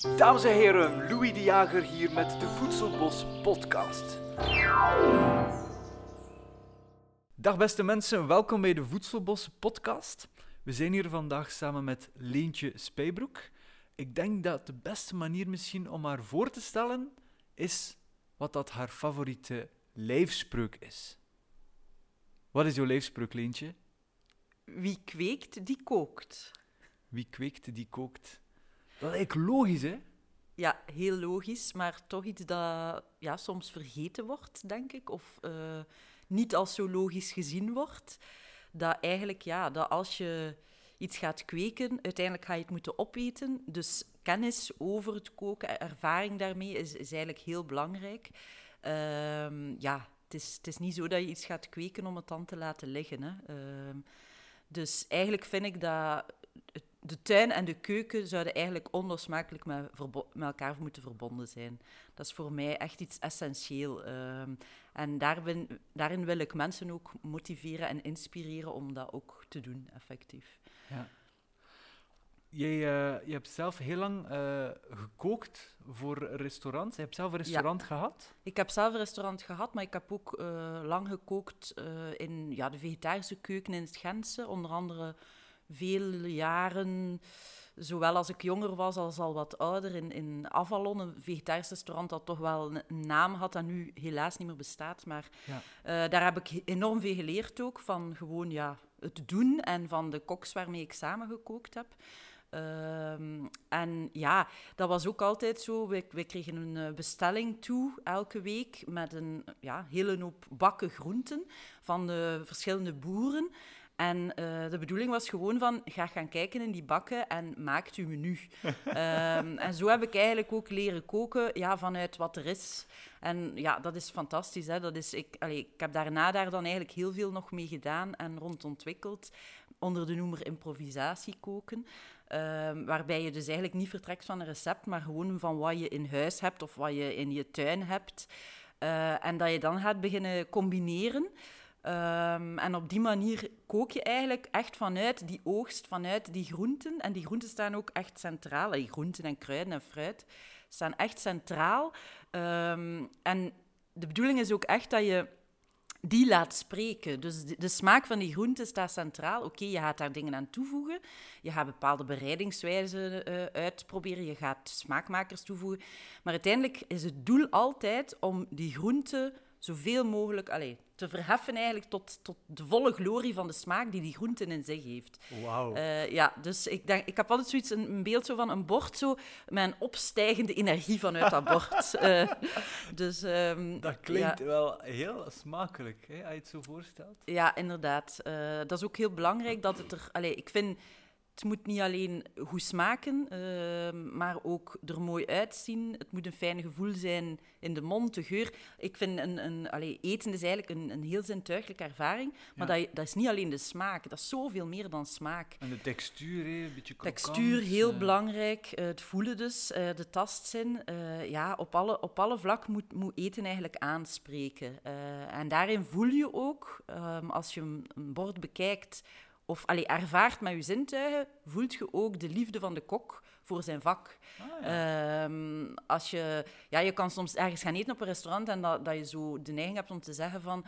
Dames en heren, Louis de Jager hier met de Voedselbos podcast. Dag beste mensen, welkom bij de Voedselbos podcast. We zijn hier vandaag samen met Leentje Spijbroek. Ik denk dat de beste manier misschien om haar voor te stellen is wat dat haar favoriete lijfspreuk is. Wat is jouw lijfspreuk, Leentje? Wie kweekt, die kookt. Wie kweekt, die kookt. Dat is logisch, hè? Ja, heel logisch, maar toch iets dat ja, soms vergeten wordt, denk ik. Of uh, niet als zo logisch gezien wordt. Dat eigenlijk, ja, dat als je iets gaat kweken, uiteindelijk ga je het moeten opeten. Dus kennis over het koken, ervaring daarmee is, eigenlijk heel belangrijk. Uh, ja, het is, het is niet zo dat je iets gaat kweken om het dan te laten liggen. Hè. Uh, dus eigenlijk vind ik dat de tuin en de keuken zouden eigenlijk onlosmakelijk met, met, elkaar moeten verbonden zijn. Dat is voor mij echt iets essentieel. Uh, en daarin, daarin wil ik mensen ook motiveren en inspireren om dat ook te doen, effectief. Ja. Jij, uh, je hebt zelf heel lang uh, gekookt voor restaurants. Je hebt zelf een restaurant gehad? Ik heb zelf een restaurant gehad, maar ik heb ook uh, lang gekookt in ja, de vegetarische keuken in het Gentse. Onder andere veel jaren, zowel als ik jonger was als al wat ouder, in, in Avalon, een vegetarisch restaurant dat toch wel een naam had en nu helaas niet meer bestaat. Maar ja. daar heb ik enorm veel geleerd ook, van gewoon ja, het doen en van de koks waarmee ik samengekookt heb. Um, en ja, dat was ook altijd zo. We, we kregen een bestelling toe elke week met een ja, hele hoop bakken groenten van de verschillende boeren. En uh, de bedoeling was gewoon van, ga gaan kijken in die bakken en maakt uw menu. um, en zo heb ik eigenlijk ook leren koken ja, vanuit wat er is. En ja, dat is fantastisch. Hè? Dat is, ik, allee, ik heb daarna daar dan eigenlijk heel veel nog mee gedaan en rond ontwikkeld. Onder de noemer improvisatie koken. Um, waarbij je dus eigenlijk niet vertrekt van een recept, maar gewoon van wat je in huis hebt of wat je in je tuin hebt. Uh, en dat je dan gaat beginnen combineren. Um, en op die manier kook je eigenlijk echt vanuit die oogst, vanuit die groenten. En die groenten staan ook echt centraal. Die groenten en kruiden en fruit staan echt centraal. Um, en de bedoeling is ook echt dat je die laat spreken. Dus de, smaak van die groenten staat centraal. Oké, je gaat daar dingen aan toevoegen. Je gaat bepaalde bereidingswijzen uh, uitproberen. Je gaat smaakmakers toevoegen. Maar uiteindelijk is het doel altijd om die groenten zoveel mogelijk allez, te verheffen eigenlijk tot, tot de volle glorie van de smaak die die groenten in zich heeft. Wauw. Uh, ja, dus ik, denk, ik heb altijd zoiets, een, een, beeld zo van een bord zo, met een opstijgende energie vanuit dat bord. uh, dus, um, dat klinkt ja. wel heel smakelijk, hè, als je het zo voorstelt. Ja, inderdaad. Uh, dat is ook heel belangrijk dat het er... Allez, ik vind het moet niet alleen goed smaken, uh, maar ook er mooi uitzien. Het moet een fijn gevoel zijn in de mond, de geur. Ik vind een, een, eten is eigenlijk een, een heel zintuigelijke ervaring. Maar ja. dat, dat, is niet alleen de smaak, dat is zoveel meer dan smaak. En de textuur, een beetje krokant. Textuur, heel uh. belangrijk. Uh, het voelen dus, de tastzin. ja, op alle, op alle vlakken moet, moet eten eigenlijk aanspreken. en daarin voel je ook, um, als je een, een bord bekijkt of allee, ervaart met je zintuigen, voelt je ook de liefde van de kok voor zijn vak. Ah, ja. um, als je, ja, je kan soms ergens gaan eten op een restaurant en dat, dat je zo de neiging hebt om te zeggen van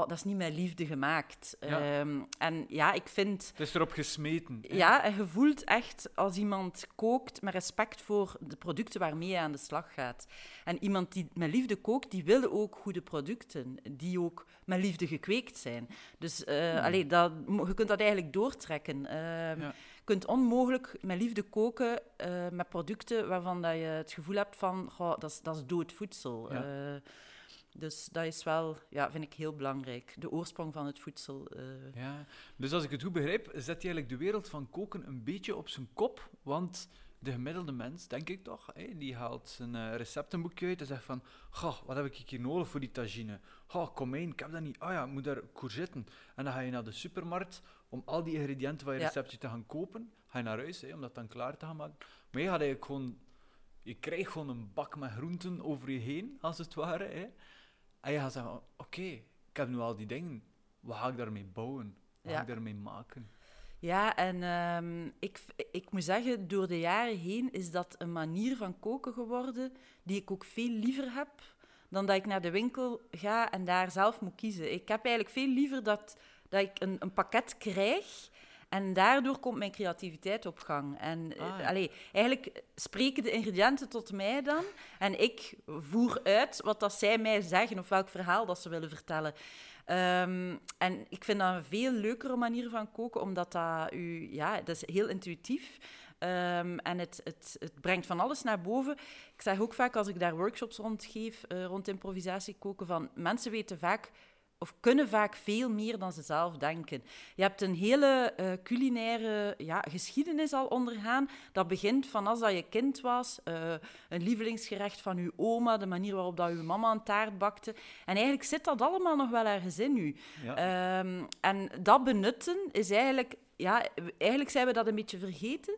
dat is niet met liefde gemaakt. Ja. Um, en ja, ik vind... Het is erop gesmeten. Hè? Ja, en je voelt echt als iemand kookt met respect voor de producten waarmee je aan de slag gaat. En iemand die met liefde kookt, die wil ook goede producten, die ook met liefde gekweekt zijn. Dus uh, allee, dat, je kunt dat eigenlijk doortrekken. Uh, ja. Je kunt onmogelijk met liefde koken uh, met producten waarvan dat je het gevoel hebt van, dat, is, dat is dood voedsel. Dus dat is wel, ja, vind ik heel belangrijk. De oorsprong van het voedsel. Uh... Ja, dus als ik het goed begrijp, zet je eigenlijk de wereld van koken een beetje op zijn kop. Want de gemiddelde mens, denk ik toch, hé, die haalt zijn uh, receptenboekje uit en zegt van, goh, wat heb ik hier nodig voor die tagine? Goh, komijn, ik heb dat niet. Oh ja, ik moet daar courgetten. En dan ga je naar de supermarkt om al die ingrediënten van je receptje te gaan kopen. Ga je naar huis, hé, om dat dan klaar te gaan maken. Maar je gaat eigenlijk gewoon... Je krijgt gewoon een bak met groenten over je heen, als het ware. En je gaat zeggen, oké, okay, ik heb nu al die dingen. Wat ga ik daarmee bouwen? Wat ja. ga ik daarmee maken? Ja, en ehm, ik, ik moet zeggen, door de jaren heen is dat een manier van koken geworden die ik ook veel liever heb dan dat ik naar de winkel ga en daar zelf moet kiezen. Ik heb eigenlijk veel liever dat, dat ik een, een pakket krijg en daardoor komt mijn creativiteit op gang. En Ah, eh, ja. allee, eigenlijk spreken de ingrediënten tot mij dan. En ik voer uit wat dat zij mij zeggen of welk verhaal dat ze willen vertellen. Ehm, en ik vind dat een veel leukere manier van koken, omdat dat u, ja, dat is heel intuïtief. Ehm, en het, het, het brengt van alles naar boven. Ik zeg ook vaak als ik daar workshops rond geef, eh, rond improvisatie koken, van mensen weten vaak of kunnen vaak veel meer dan ze zelf denken. Je hebt een hele eh, culinaire ja, geschiedenis al ondergaan. Dat begint van als dat je kind was, eh, een lievelingsgerecht van uw oma, de manier waarop dat uw mama een taart bakte. En eigenlijk zit dat allemaal nog wel ergens in u. Ja. Ehm, en dat benutten is eigenlijk... Ja, eigenlijk zijn we dat een beetje vergeten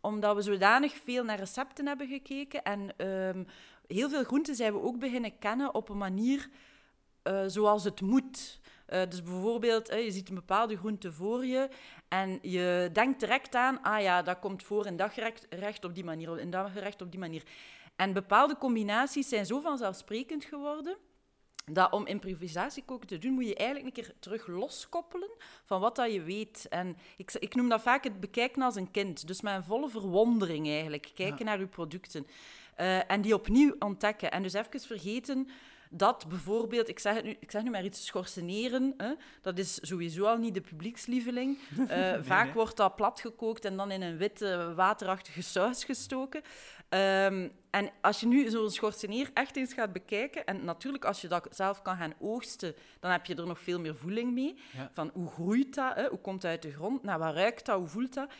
omdat we zodanig veel naar recepten hebben gekeken. En ehm, heel veel groenten zijn we ook beginnen kennen op een manier eh, zoals het moet. Eh, dus bijvoorbeeld, je ziet een bepaalde groente voor je en je denkt direct aan, ah ja, dat komt voor in dat gerecht gerecht op die manier, in dat gerecht op die manier. En bepaalde combinaties zijn zo vanzelfsprekend geworden, dat om improvisatiekoken te doen, moet je eigenlijk een keer terug loskoppelen van wat dat je weet. En ik, ik noem dat vaak het bekijken als een kind. Dus met een volle verwondering eigenlijk, kijken Ja. naar je producten. Eh, en die opnieuw ontdekken. En dus even vergeten dat bijvoorbeeld, ik zeg, het nu, ik zeg nu maar iets, schorseneren, hè, dat is sowieso al niet de publiekslieveling. Eh, vaak nee. wordt dat plat gekookt en dan in een witte, waterachtige saus gestoken. Ehm, en als je nu zo'n schorseneer echt eens gaat bekijken, en natuurlijk als je dat zelf kan gaan oogsten, dan heb je er nog veel meer voeling mee. Ja. Van hoe groeit dat, hè? hoe komt dat uit de grond, naar wat ruikt dat, hoe voelt dat.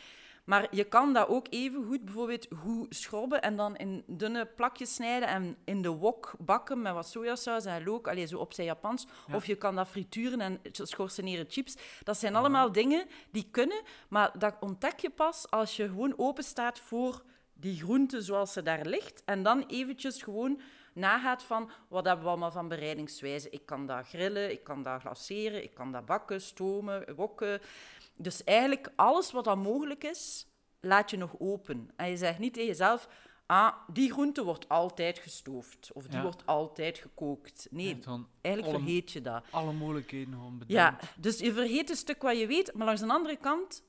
Maar je kan dat ook even goed bijvoorbeeld goed schrobben en dan in dunne plakjes snijden en in de wok bakken met wat sojasaus en look, allee, zo op zijn Japans. Ja. Of je kan dat frituren en schorseneren chips. Dat zijn allemaal dingen die kunnen, maar dat ontdek je pas als je gewoon open staat voor die groente zoals ze daar ligt. En dan eventjes gewoon nagaat van wat hebben we allemaal van bereidingswijze. Ik kan dat grillen, ik kan dat glaceren, ik kan dat bakken, stomen, wokken. Dus eigenlijk alles wat dan mogelijk is, laat je nog open. En je zegt niet tegen jezelf, ah, die groente wordt altijd gestoofd. Of die Ja. wordt altijd gekookt. Nee, eigenlijk alle- vergeet je dat. alle mogelijkheden gewoon bedenkt. Ja, dus je vergeet een stuk wat je weet, maar langs de andere kant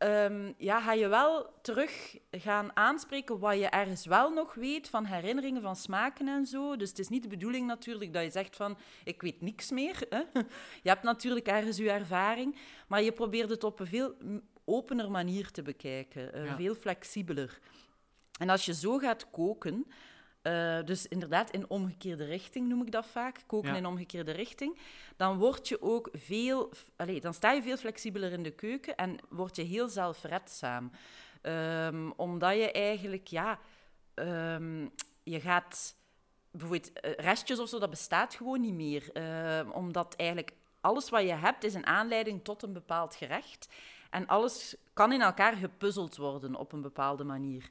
ehm, ja, ga je wel terug gaan aanspreken wat je ergens wel nog weet van herinneringen, van smaken en zo. Dus het is niet de bedoeling natuurlijk dat je zegt van, ik weet niks meer. Hè? Je hebt natuurlijk ergens je ervaring, maar je probeert het op een veel opener manier te bekijken, eh, Ja. veel flexibeler. En als je zo gaat koken, eh, dus inderdaad in omgekeerde richting noem ik dat vaak, koken Ja. in omgekeerde richting, dan word je ook veel, allee, dan sta je veel flexibeler in de keuken en word je heel zelfredzaam. Ehm, omdat je eigenlijk, ja, ehm, je gaat bijvoorbeeld eh, restjes of zo, dat bestaat gewoon niet meer. Ehm, omdat eigenlijk alles wat je hebt is een aanleiding tot een bepaald gerecht. En alles kan in elkaar gepuzzeld worden op een bepaalde manier.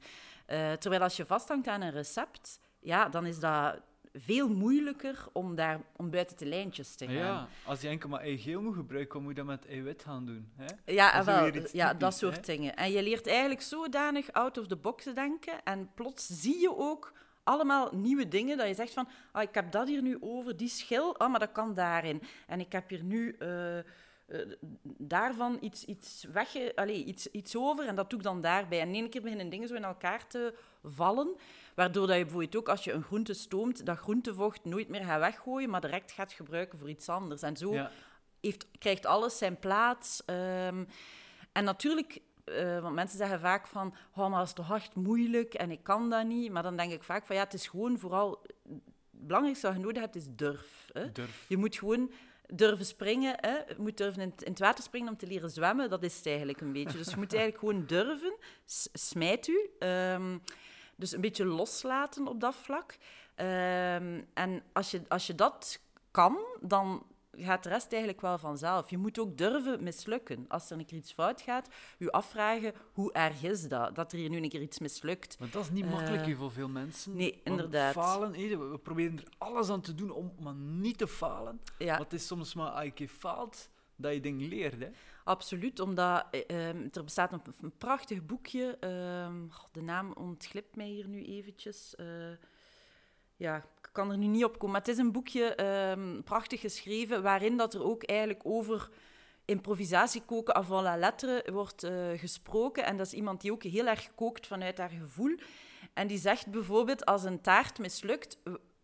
Eh, terwijl als je vasthangt aan een recept, ja, dan is dat veel moeilijker om, daar, om buiten de lijntjes te gaan. Ja, als je enkel maar ei-geel moet gebruiken, wat moet je dat met eiwit gaan doen? Hè? Ja, Dat wel, ja dat soort hè? dingen. En je leert eigenlijk zodanig out of the box te denken. En plots zie je ook allemaal nieuwe dingen. Dat je zegt van, ah, ik heb dat hier nu over, die schil, ah, maar dat kan daarin. En ik heb hier nu eh, eh, daarvan iets, iets, wegge, allee, iets, iets over en dat doe ik dan daarbij. En in één keer beginnen dingen zo in elkaar te vallen. Waardoor dat je bijvoorbeeld ook, als je een groente stoomt, dat groentevocht nooit meer gaat weggooien, maar direct gaat gebruiken voor iets anders. En zo Ja. heeft, krijgt alles zijn plaats. Ehm, en natuurlijk, eh, want mensen zeggen vaak van, oh, maar dat is toch echt moeilijk en ik kan dat niet. Maar dan denk ik vaak van, ja, het is gewoon vooral... Het belangrijkste wat je nodig hebt, is durf. Hè? Durf. Je moet gewoon durven springen. Hè? Je moet durven in het, water springen om te leren zwemmen. Dat is het eigenlijk een beetje. Dus je moet eigenlijk gewoon durven. Smijt u. Ehm, dus een beetje loslaten op dat vlak. Ehm, en als je, als je dat kan, dan gaat de rest eigenlijk wel vanzelf. Je moet ook durven mislukken. Als er een keer iets fout gaat, je afvragen hoe erg is dat? Dat er hier nu een keer iets mislukt. Want dat is niet makkelijk Eh, voor veel mensen. nee, inderdaad. Falen, we, proberen er alles aan te doen om maar niet te falen. Ja, Want het is soms maar, als je een keer faalt, dat je dingen leert. Hè? Absoluut, omdat uh, er bestaat een, een prachtig boekje. Uh, de naam ontglipt mij hier nu eventjes. Ja, ik kan er nu niet op komen. Maar het is een boekje, ehm, prachtig geschreven, waarin dat er ook eigenlijk over improvisatiekoken avant la lettre wordt uh, gesproken. En dat is iemand die ook heel erg kookt vanuit haar gevoel. En die zegt bijvoorbeeld, als een taart mislukt,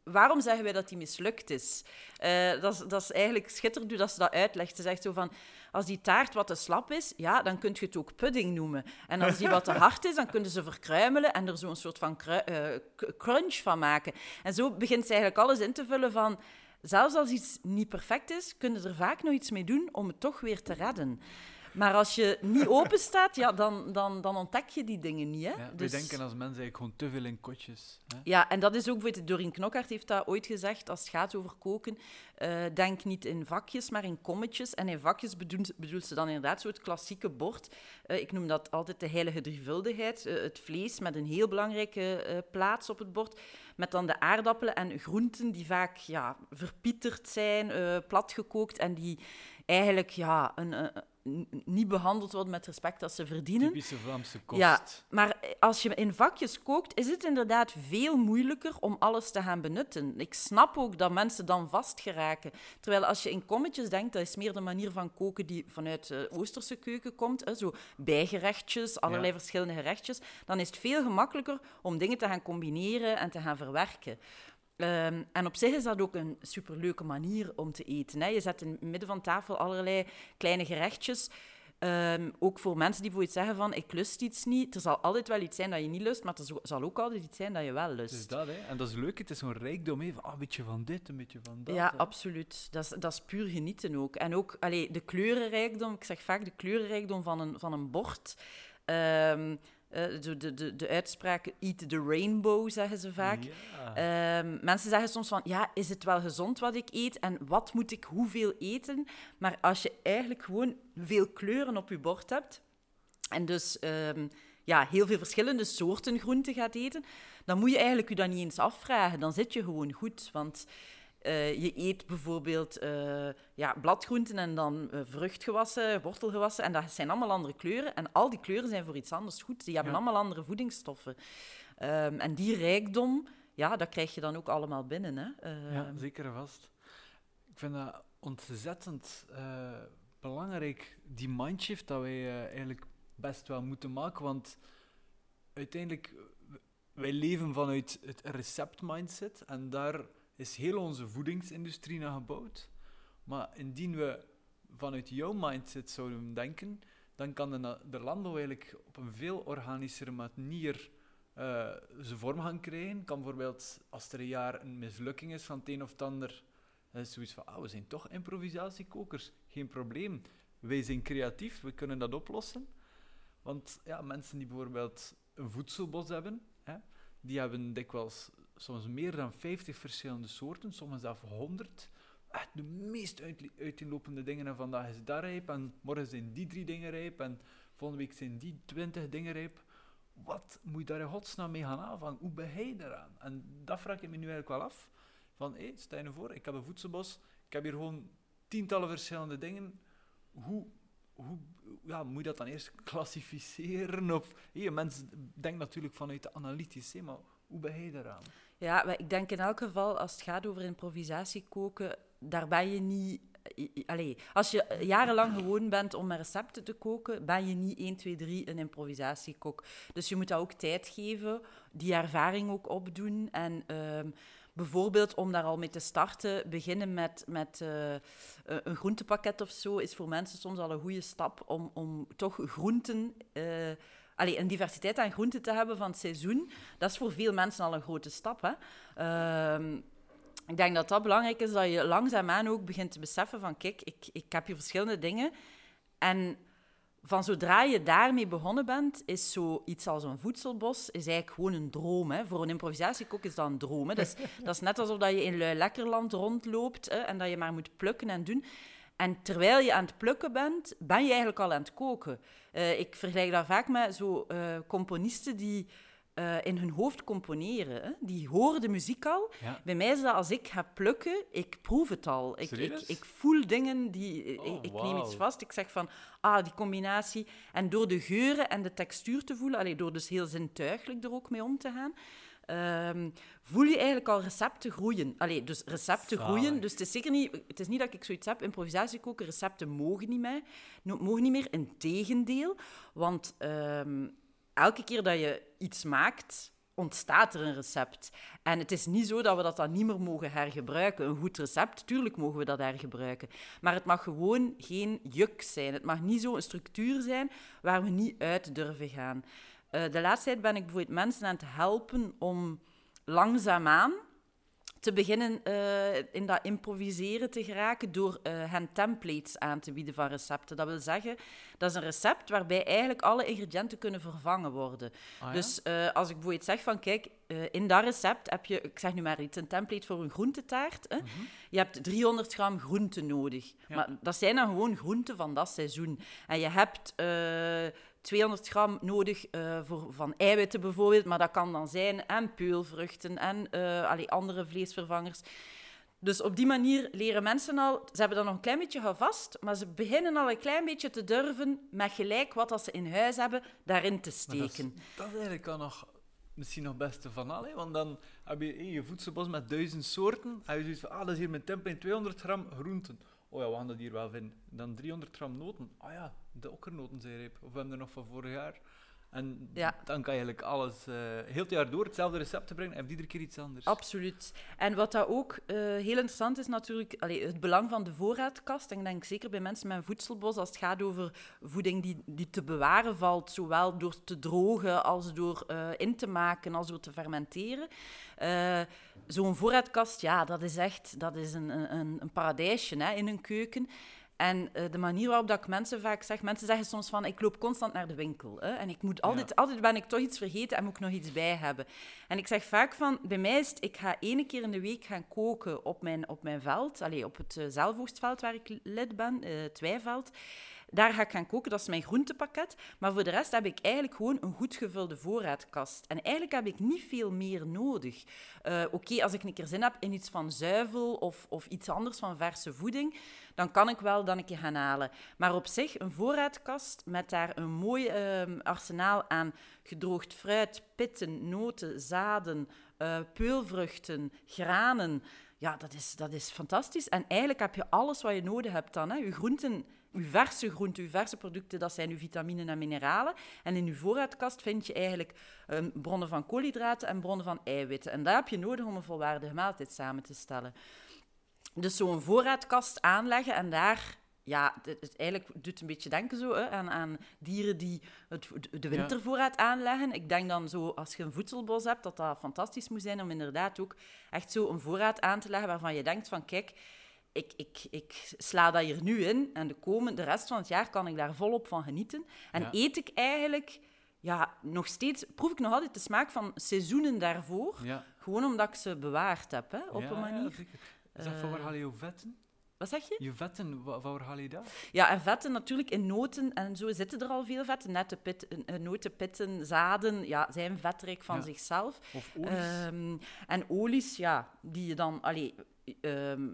waarom zeggen wij dat die mislukt is? Uh, dat, is dat is eigenlijk schitterend dat ze dat uitlegt. Ze zegt zo van, als die taart wat te slap is, ja, dan kun je het ook pudding noemen. En als die wat te hard is, dan kunnen ze verkruimelen en er zo'n soort van uh, crunch van maken. En zo begint ze eigenlijk alles in te vullen van... Zelfs als iets niet perfect is, kunnen ze er vaak nog iets mee doen om het toch weer te redden. Maar als je niet open staat, ja, dan, dan, dan ontdek je die dingen niet. Hè? Ja, we dus... denken als mensen eigenlijk gewoon te veel in kotjes. Hè? Ja, en dat is ook, weet je, Doreen heeft dat ooit gezegd, als het gaat over koken, uh, denk niet in vakjes, maar in kommetjes. En in vakjes bedoelt, bedoelt ze dan inderdaad zo het klassieke bord. Uh, ik noem dat altijd de heilige drievuldigheid. Uh, het vlees met een heel belangrijke plaats op het bord. Met dan de aardappelen en groenten die vaak ja, verpieterd zijn, platgekookt en die eigenlijk ja, een, niet behandeld worden met respect dat ze verdienen. Typische Vlaamse kost. Ja, maar als je in vakjes kookt, is het inderdaad veel moeilijker om alles te gaan benutten. Ik snap ook dat mensen dan vastgeraken. Terwijl als je in kommetjes denkt, dat is meer de manier van koken die vanuit de Oosterse keuken komt. Hè, zo bijgerechtjes, allerlei verschillende gerechtjes. Dan is het veel gemakkelijker om dingen te gaan combineren en te gaan verwerken. Um, en op zich is dat ook een superleuke manier om te eten. Hè. Je zet in het midden van tafel allerlei kleine gerechtjes. Um, ook voor mensen die bijvoorbeeld zeggen van, ik lust iets niet. Er zal altijd wel iets zijn dat je niet lust, maar er zal ook altijd iets zijn dat je wel lust. Is dat, hè. En dat is leuk. Het is zo'n rijkdom, hè. Van, ah, een beetje van dit, een beetje van dat. Ja, absoluut. Dat is, dat is puur genieten ook. En ook allee, de kleurenrijkdom. Ik zeg vaak de kleurenrijkdom van een, van een bord. Um, uh, de, de, de uitspraak eat the rainbow, zeggen ze vaak. Ja. Um, mensen zeggen soms van, ja, is het wel gezond wat ik eet? En wat moet ik hoeveel eten? Maar als je eigenlijk gewoon veel kleuren op je bord hebt, en dus um, ja, heel veel verschillende soorten groenten gaat eten, dan moet je eigenlijk je dat niet eens afvragen. Dan zit je gewoon goed, want... Uh, je eet bijvoorbeeld uh, ja, bladgroenten en dan uh, vruchtgewassen, wortelgewassen. En dat zijn allemaal andere kleuren. En al die kleuren zijn voor iets anders goed. Die hebben allemaal andere voedingsstoffen. Um, en die rijkdom, ja, dat krijg je dan ook allemaal binnen. Hè? ja, zeker en vast. Ik vind dat ontzettend belangrijk, die mindshift dat wij eigenlijk best wel moeten maken. Want uiteindelijk, wij leven vanuit het recept-mindset. En daar is heel onze voedingsindustrie naar gebouwd. Maar indien we vanuit jouw mindset zouden denken, dan kan de, de landbouw eigenlijk op een veel organischere manier uh, zijn vorm gaan krijgen. Kan bijvoorbeeld, als er een jaar een mislukking is van het een of ander, dan is zoiets van, ah, we zijn toch improvisatiekokers. Geen probleem. Wij zijn creatief, we kunnen dat oplossen. Want ja, mensen die bijvoorbeeld een voedselbos hebben, hè, die hebben dikwijls soms meer dan 50 verschillende soorten, soms zelfs 100. Echt de meest uiteenlopende dingen. En vandaag is dat rijp, en morgen zijn die drie dingen rijp, en volgende week zijn die 20 dingen rijp. Wat moet je daar in godsnaam mee gaan aanvangen? Hoe ben jij eraan? En dat vraag ik me nu eigenlijk wel af. Van, stel je voor, ik heb een voedselbos, ik heb hier gewoon tientallen verschillende dingen. Hoe, hoe ja, moet je dat dan eerst klassificeren? Of, hey, mensen denken natuurlijk vanuit de analytisch, maar hoe ben jij eraan? Ja, ik denk in elk geval, als het gaat over improvisatie koken, daar ben je niet... Als je jarenlang gewoon bent om met recepten te koken, ben je niet 1, 2, 3 een improvisatiekok. Dus je moet dat ook tijd geven, die ervaring ook opdoen. En um, bijvoorbeeld om daar al mee te starten, beginnen met, met uh, een groentepakket of zo, is voor mensen soms al een goede stap om, om toch groenten... Uh, allee, een diversiteit aan groenten te hebben van het seizoen, dat is voor veel mensen al een grote stap. Hè? Uh, ik denk dat dat belangrijk is, dat je langzaamaan ook begint te beseffen van, kijk, ik, ik heb hier verschillende dingen. En van zodra je daarmee begonnen bent, is zoiets als een voedselbos is eigenlijk gewoon een droom. Hè. Voor een improvisatiekok is dat een droom. Dat, is, dat is net alsof dat je in Lekkerland rondloopt hè, en dat je maar moet plukken en doen. En terwijl je aan het plukken bent, ben je eigenlijk al aan het koken. Uh, ik vergelijk dat vaak met zo uh, componisten die eh, in hun hoofd componeren. Hè. Die horen de muziek al. Ja. Bij mij is dat als ik ga plukken, ik proef het al. Ik, ik, ik voel dingen, die, Oh, ik, ik neem iets vast. Ik zeg van, ah, die combinatie. En door de geuren en de textuur te voelen, allee, door dus heel zintuigelijk er ook mee om te gaan, ehm, voel je eigenlijk al recepten groeien. Allee, dus recepten Zalig. groeien. Dus het is zeker niet, het is niet dat ik zoiets heb, improvisatie koken, recepten mogen niet meer. Mogen niet meer, integendeel. Want ehm, elke keer dat je iets maakt, ontstaat er een recept. En het is niet zo dat we dat dan niet meer mogen hergebruiken. Een goed recept, tuurlijk mogen we dat hergebruiken. Maar het mag gewoon geen juk zijn. Het mag niet zo een structuur zijn waar we niet uit durven gaan. Eh, de laatste tijd ben ik bijvoorbeeld mensen aan het helpen om langzaamaan te beginnen eh, in dat improviseren te geraken door eh, hen templates aan te bieden van recepten. Dat wil zeggen, dat is een recept waarbij eigenlijk alle ingrediënten kunnen vervangen worden. Ah, ja? Dus als ik bijvoorbeeld zeg van, kijk, in dat recept heb je, ik zeg nu maar iets, een template voor een groentetaart. Hè? Je hebt 300 gram groente nodig. Mhm. Ja. Maar dat zijn dan gewoon groenten van dat seizoen. En je hebt 200 gram nodig eh, voor, van eiwitten bijvoorbeeld, maar dat kan dan zijn en peulvruchten en allee, andere vleesvervangers. Dus op die manier leren mensen al, ze hebben dat nog een klein beetje gevast, maar ze beginnen al een klein beetje te durven met gelijk wat dat ze in huis hebben, daarin te Maar dat is- steken. Dat is eigenlijk al nog, misschien nog het beste van al. hè, Want dan heb je eh, je voedselbos met duizend soorten. En je zoiets van, ah, dat is hier mijn template 200 gram groenten. Oh ja, we gaan dat hier wel vinden. Dan 300 gram noten. Ah ja, de okkernotenzeereep. Of we hebben er nog van vorig jaar. En Ja. dan kan je eigenlijk alles, eh, heel het jaar door, hetzelfde recept te brengen. En iedere keer iets anders. Absoluut. En wat dat ook eh, heel interessant is, natuurlijk allee, het belang van de voorraadkast. En ik denk zeker bij mensen met een voedselbos, als het gaat over voeding die, die te bewaren valt, zowel door te drogen als door eh, in te maken, als door te fermenteren. Zo'n voorraadkast, ja, dat is echt dat is een, een, een paradijsje hè, in een keuken. En eh, de manier waarop dat ik mensen vaak zeg, mensen zeggen soms van, ik loop constant naar de winkel. Hè, en ik moet altijd, altijd ben ik toch iets vergeten en moet ik nog iets bij hebben. En ik zeg vaak van, bij mij is het, ik ga één keer in de week gaan koken op mijn, op mijn veld, allee, op het uh, waar ik lid ben, uh, het Weiveld. Daar ga ik gaan koken, dat is mijn groentepakket. Maar voor de rest heb ik eigenlijk gewoon een goed gevulde voorraadkast. En eigenlijk heb ik niet veel meer nodig. Uh, Oké, als ik een keer zin heb in iets van zuivel of, of iets anders van verse voeding, dan kan ik wel dan een keer gaan halen. Maar op zich, een voorraadkast met daar een mooi uh, arsenaal aan gedroogd fruit, pitten, noten, zaden, uh, peulvruchten, granen. Ja, dat is, dat is fantastisch. En eigenlijk heb je alles wat je nodig hebt dan. Hè. Je groenten, je verse groenten, je verse producten, dat zijn je vitaminen en mineralen. En in je voorraadkast vind je eigenlijk um, bronnen van koolhydraten en bronnen van eiwitten. En daar heb je nodig om een volwaardige maaltijd samen te stellen. Dus zo'n voorraadkast aanleggen en daar ja, het, het eigenlijk doet een beetje denken zo, hè, aan, aan dieren die het, de wintervoorraad ja. aanleggen. Ik denk dan zo, als je een voedselbos hebt, dat dat fantastisch moet zijn om inderdaad ook echt zo een voorraad aan te leggen waarvan je denkt van, kijk, ik, ik, ik sla dat hier nu in en de, komende, de rest van het jaar kan ik daar volop van genieten. En ja. eet ik eigenlijk, ja, nog steeds, proef ik nog altijd de smaak van seizoenen daarvoor, ja. gewoon omdat ik ze bewaard heb, hè, op een manier. Is dat haal je je vetten? Wat zeg je? Je vetten, haal je dat? Ja, en vetten natuurlijk in noten en zo zitten er al veel vetten. Nette pit, noten, pitten, zaden, ja, zijn vetrijk van Ja. zichzelf. Of olies? Ehm, en olies, ja, die je dan... Allee, ehm,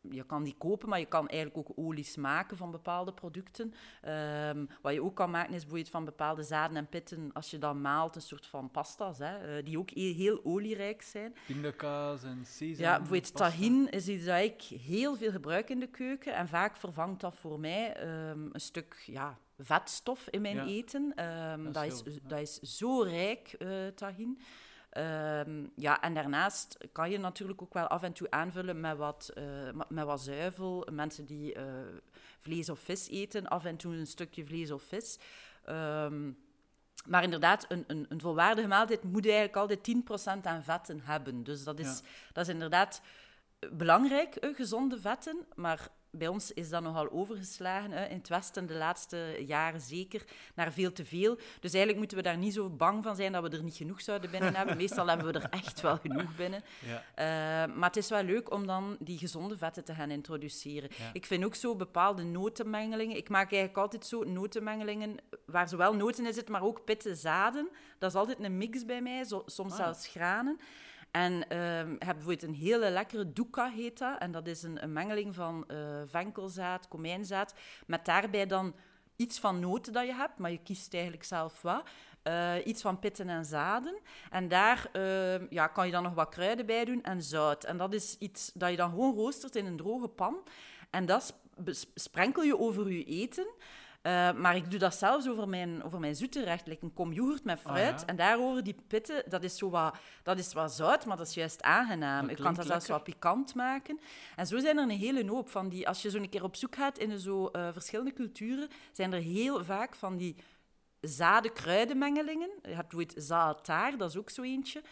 je kan die kopen, maar je kan eigenlijk ook olies maken van bepaalde producten. Ehm, wat je ook kan maken is bijvoorbeeld van bepaalde zaden en pitten, als je dan maalt, een soort van pasta's, hè, eh, die ook heel, heel olierijk zijn. Pindakaas en sesam. Ja, bijvoorbeeld tahin is iets dat ik heel veel gebruik in de keuken. En vaak vervangt dat voor mij ehm, een stuk ja, vetstof in mijn Ja. eten. Ehm, Dat dat, is dat is zo rijk, eh tahin. Ehm, ja, en daarnaast kan je natuurlijk ook wel af en toe aanvullen met wat, eh, met- wat zuivel. Mensen die eh, vlees of vis eten, af en toe een stukje vlees of vis. Ehm, maar inderdaad, een, een, een volwaardige maaltijd moet eigenlijk altijd 10% aan vetten hebben. Dus dat is, Ja. dat is inderdaad belangrijk, eh, gezonde vetten. Maar bij ons is dat nogal overgeslagen. Hè. In het Westen de laatste jaren zeker naar veel te veel. Dus eigenlijk moeten we daar niet zo bang van zijn dat we er niet genoeg zouden binnen hebben. Meestal hebben we er echt wel genoeg binnen. Ja. Uh, maar het is wel leuk om dan die gezonde vetten te gaan introduceren. Ja. Ik vind ook zo bepaalde notenmengelingen. Ik maak eigenlijk altijd zo notenmengelingen waar zowel noten in zitten, maar ook pitten zaden. Dat is altijd een mix bij mij, zo, soms Ah. zelfs granen. En heb bijvoorbeeld een hele lekkere doeka heet dat. En dat is een, een mengeling van uh, venkelzaad, komijnzaad, met daarbij dan iets van noten dat je hebt, maar je kiest eigenlijk zelf wat. Uh, iets van pitten en zaden. En daar uh, ja, kan je dan nog wat kruiden bij doen en zout. En dat is iets dat je dan gewoon roostert in een droge pan. En dat sprenkel je over je eten. Uh, maar ik doe dat zelfs over mijn, over mijn zoete recht. Like een kom yoghurt met fruit. Ah, ja. En daarover die pitten, dat is, zo wat, dat is wat zout, maar dat is juist aangenaam. Dat Je kan dat zelfs wat pikant maken. En zo zijn er een hele hoop van die... Als je zo een keer op zoek gaat in zo uh, verschillende culturen, zijn er heel vaak van die zaden-kruidenmengelingen. Je hebt ooit zaatar, dat is ook zo eentje.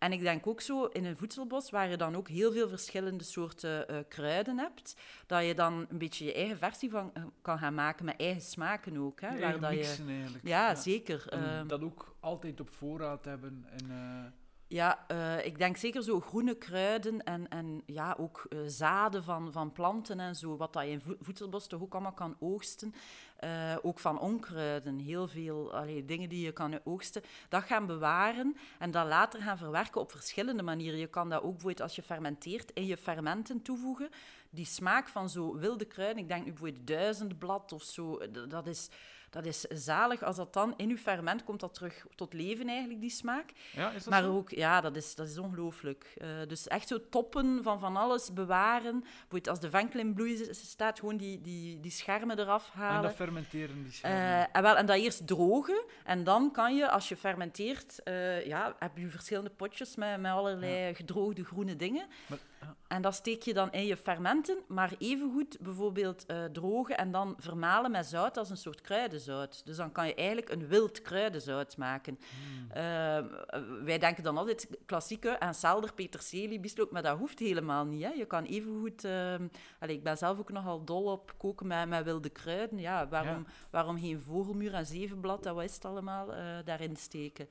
En ik denk ook zo in een voedselbos, waar je dan ook heel veel verschillende soorten uh, kruiden hebt, dat je dan een beetje je eigen versie van uh, kan gaan maken met eigen smaken ook. Hè, waar dat mixen je... eigenlijk. Ja, zeker. En Uh, dat ook altijd op voorraad hebben. En, uh... Ja, uh, ik denk zeker zo groene kruiden en, en ja, ook uh, zaden van, van planten en zo, wat dat je in vo voedselbos toch ook allemaal kan oogsten. Uh, ook van onkruiden, heel veel dingen die je kan oogsten. Dat gaan bewaren en dat later gaan verwerken op verschillende manieren. Je kan dat ook bijvoorbeeld als je fermenteert in je fermenten toevoegen. Die smaak van zo wilde kruiden, ik denk nu bijvoorbeeld duizendblad of zo, dat is... Dat is zalig. Als dat dan in uw ferment komt, dat terug tot leven eigenlijk, die smaak. Ja, is dat maar zo? ook, ja, dat is, dat is ongelooflijk. Uh, dus echt zo toppen van van alles bewaren. Bijvoorbeeld als de venkel in bloei staat, gewoon die, die, die schermen eraf halen. En dat fermenteren, die schermen. Uh, en, wel, en dat eerst drogen. En dan kan je, als je fermenteert, uh, ja, heb je verschillende potjes met, met allerlei ja. gedroogde groene dingen. Maar. En dat steek je dan in je fermenten, maar evengoed bijvoorbeeld uh, drogen en dan vermalen met zout als een soort kruidenzout. Dus dan kan je eigenlijk een wild kruidenzout maken. Hmm. Uh, wij denken dan altijd klassieke en selder, peterselie, bieslook, maar dat hoeft helemaal niet. Hè. Je kan evengoed... Uh, allez, ik ben zelf ook nogal dol op koken met, met wilde kruiden. Ja, waarom, Ja. waarom geen vogelmuur en zevenblad, dat wat is het allemaal, uh, daarin steken?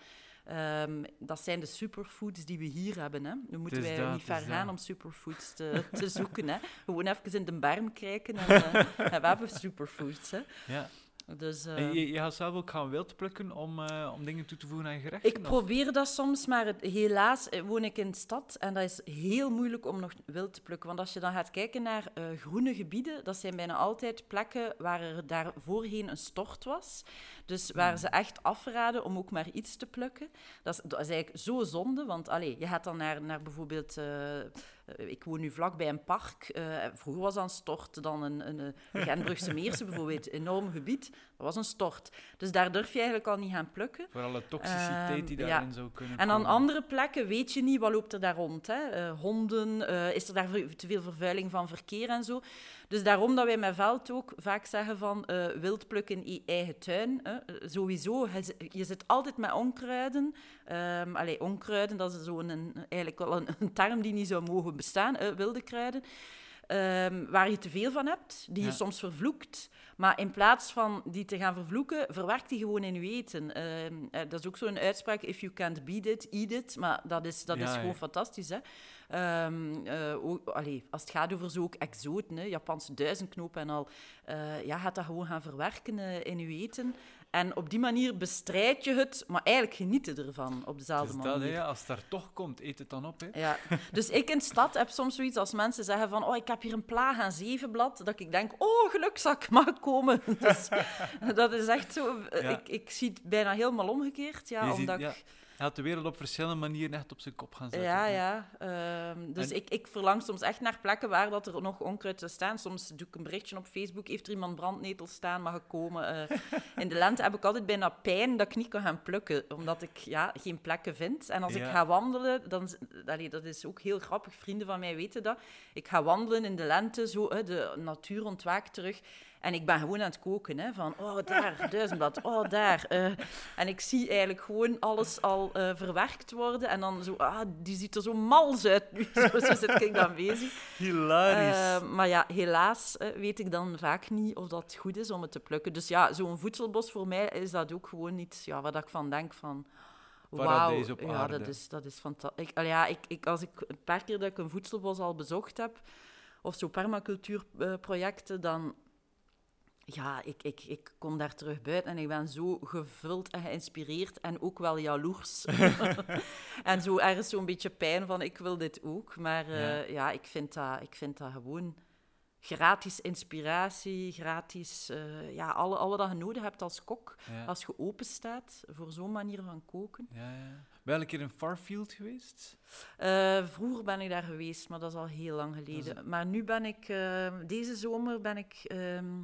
Um, dat zijn de superfoods die we hier hebben. Hè. Nu moeten wij dat, niet ver gaan dat. om superfoods te, te zoeken. Hè. Gewoon even in de berm kijken en, uh, en we hebben superfoods. Hè. Ja. Dus, uh, En je, je gaat zelf ook gaan wild plukken om, uh, om dingen toe te voegen aan je gerechten? ik of? probeer dat soms, maar het, helaas eh, woon ik in de stad en dat is heel moeilijk om nog wild te plukken. Want als je dan gaat kijken naar uh, groene gebieden, dat zijn bijna altijd plekken waar er daar voorheen een stort was. Dus waar ze echt afraden om ook maar iets te plukken. Dat is, dat is eigenlijk zo zonde, want allee, je gaat dan naar, naar bijvoorbeeld... Uh, ik woon nu vlak bij een park. Uh, vroeger was dat een stort. Dan een, een, een Genbrugse Meersen bijvoorbeeld, enorm gebied. Dat was een stort. Dus daar durf je eigenlijk al niet gaan plukken. Voor alle toxiciteit die Um, daarin ja. zou kunnen En aan komen. andere plekken weet je niet wat loopt er daar rond. Hè? Uh, honden, uh, is er daar te veel vervuiling van verkeer en zo. Dus daarom dat wij met veld ook vaak zeggen van uh, wild plukken in eigen tuin. Sowieso, je zit altijd met onkruiden. Um, allee, onkruiden, dat is zo een, een, eigenlijk wel een, een, term die niet zou mogen bestaan, wilde kruiden. Um, waar je te veel van hebt, die Ja. je soms vervloekt. Maar in plaats van die te gaan vervloeken, verwerkt die gewoon in je eten. Um, uh, dat is ook zo'n uitspraak, if you can't beat it, eat it. Maar dat is, dat Ja, is gewoon ja. fantastisch, hè. Um, uh, ook, allee, als het gaat over zo ook exoten, hè, Japanse duizendknoop en al, uh, ja, gaat dat gewoon gaan verwerken in je eten. En op die manier bestrijd je het, maar eigenlijk genieten ervan op dezelfde Dus dat, manier. hè, als het daar toch komt, eet het dan op. Hè. Ja, dus ik in de stad heb soms zoiets als mensen zeggen van oh, ik heb hier een plaag aan zevenblad, dat ik denk, oh, gelukzak, mag komen. Dus, dat is echt zo, Ja. ik, ik zie het bijna helemaal omgekeerd, ja, Je ziet- omdat ja. ik... Hij had de wereld op verschillende manieren echt op zijn kop gaan zetten. Ja, ja. ehm, dus En- ik, ik verlang soms echt naar plekken waar dat er nog onkruid zou staan. Soms doe ik een berichtje op Facebook, heeft er iemand brandnetels staan, mag ik komen? Eh, in de lente heb ik altijd bijna pijn dat ik niet kan gaan plukken, omdat ik ja, geen plekken vind. En als ik ga wandelen, dan... Allee, dat is ook heel grappig, vrienden van mij weten dat. Ik ga wandelen in de lente, zo, de natuur ontwaakt terug. En ik ben gewoon aan het koken, hè, van oh, daar, duizendblad, oh, daar. eh. en ik zie eigenlijk gewoon alles al eh, verwerkt worden. En dan zo, ah, die ziet er zo mals uit nu. zo, zo zit ik dan bezig. Hilarisch. Eh, maar ja, helaas weet ik dan vaak niet of dat goed is om het te plukken. Dus ja, zo'n voedselbos voor mij is dat ook gewoon iets ja, waar ik van denk van... Wauw, ja, dat is, dat is fantastisch. Ja, ik, ik, als ik een paar keer dat ik een voedselbos al bezocht heb, of zo permacultuurprojecten, dan... Ja, ik, ik, ik kom daar terug buiten en ik ben zo gevuld en geïnspireerd en ook wel jaloers. en zo ergens zo'n beetje pijn van, ik wil dit ook. Maar eh, Ja. ja, ik, vind dat, ik vind dat gewoon gratis inspiratie, gratis... eh, ja, alle, alle wat je nodig hebt als kok, ja. als je open staat voor zo'n manier van koken. Ja, ja. Ben je een keer in Farfield geweest? Eh, vroeger ben ik daar geweest, maar dat is al heel lang geleden. Dat Maar nu ben ik... deze zomer ben ik... ehm,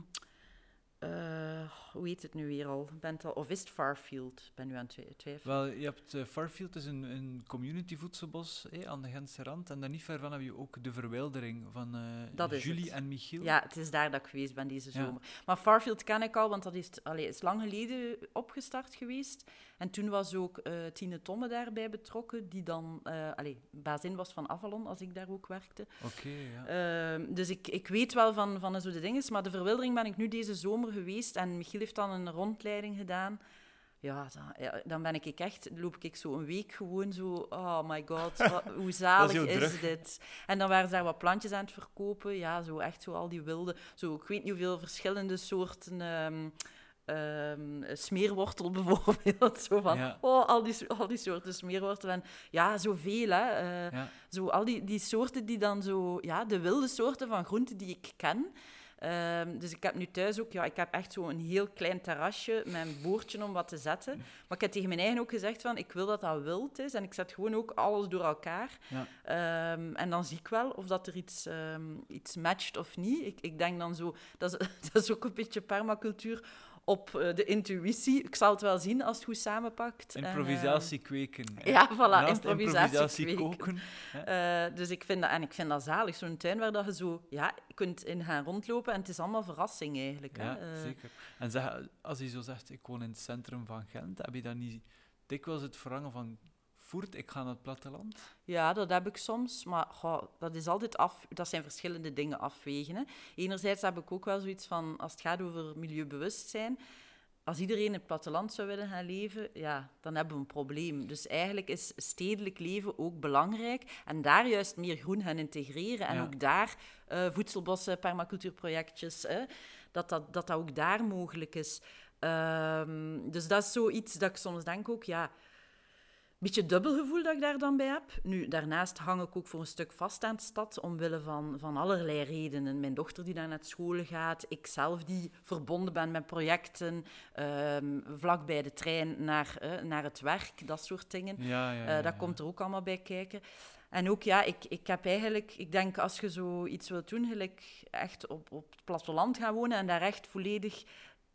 eh, hoe heet het nu weer al? Ben het al of is het Farfield? Ben nu aan het twi- twijfelen. Wel, je hebt eh, Farfield, is een, een community voedselbos eh, aan de Gentse rand. En daar niet ver van heb je ook de verwildering van eh, Julie het. en Michiel. Ja, het is daar dat ik geweest ben deze Ja. zomer. Maar Farfield ken ik al, want dat is, allee, is lang geleden opgestart geweest. En toen was ook eh, Tine Tomme daarbij betrokken, die dan uh, allee, bazin was van Avalon, als ik daar ook werkte. Oké, ja. Ehm, dus ik, ik weet wel van, van zo de dingen, maar de verwildering ben ik nu deze zomer geweest en Michiel heeft dan een rondleiding gedaan. Ja, dan, ja, dan ben ik echt, loop ik zo een week gewoon zo, oh my god, wat- hoe zalig is, druk. dit? En dan waren ze daar wat plantjes aan het verkopen, ja, zo echt zo al die wilde, zo, ik weet niet hoeveel verschillende soorten ehm, smeerwortel bijvoorbeeld, zo van, Ja. oh, al die, al die soorten smeerwortel en ja, zoveel, hè. eh, ja. zo al die, die soorten die dan zo, ja, de wilde soorten van groenten die ik ken. Ehm, dus ik heb nu thuis ook, ja, ik heb echt zo'n heel klein terrasje met een boordje om wat te zetten. Maar ik heb tegen mijn eigen ook gezegd van, ik wil dat dat wild is en ik zet gewoon ook alles door elkaar. Ja. Ehm, en dan zie ik wel of dat er iets, ehm, iets matcht of niet. Ik, ik denk dan zo, dat is, dat is ook een beetje permacultuur op eh, de intuïtie. Ik zal het wel zien als het goed samenpakt. En, ehm, Improvisatie kweken. hè. ja, voilà, Naast improvisatie koken. eh, dus ik vind dat, en ik vind dat zalig, zo'n tuin waar dat je zo ja, kunt in gaan rondlopen en het is allemaal verrassing eigenlijk. Ja, hè. Eh, zeker. En zeg, als je zo zegt, ik woon in het centrum van Gent, heb je dan niet dikwijls het verlangen van, voert, ik ga naar het platteland? Ja, dat heb ik soms, maar goh, dat is altijd af. Dat zijn verschillende dingen afwegen. Hè. Enerzijds heb ik ook wel zoiets van, als het gaat over milieubewustzijn, als iedereen in het platteland zou willen gaan leven, ja, dan hebben we een probleem. Dus eigenlijk is stedelijk leven ook belangrijk en daar juist meer groen gaan integreren en Ja. ook daar eh, voedselbossen, permacultuurprojectjes, dat, dat dat ook daar mogelijk is. Ehm, dus dat is zoiets dat ik soms denk ook, ja, beetje dubbel gevoel dat ik daar dan bij heb. Nu, daarnaast hang ik ook voor een stuk vast aan de stad, omwille van, van allerlei redenen. Mijn dochter die daar naar school gaat, ik zelf die verbonden ben met projecten, ehm vlak bij de trein naar, eh, naar het werk, dat soort dingen. Ja, ja, Eh, ja, dat komt er ook allemaal bij kijken. En ook, ja, ik, ik heb eigenlijk... Ik denk, als je zoiets wilt doen, gelijk echt op, op het platteland gaan wonen en daar echt volledig...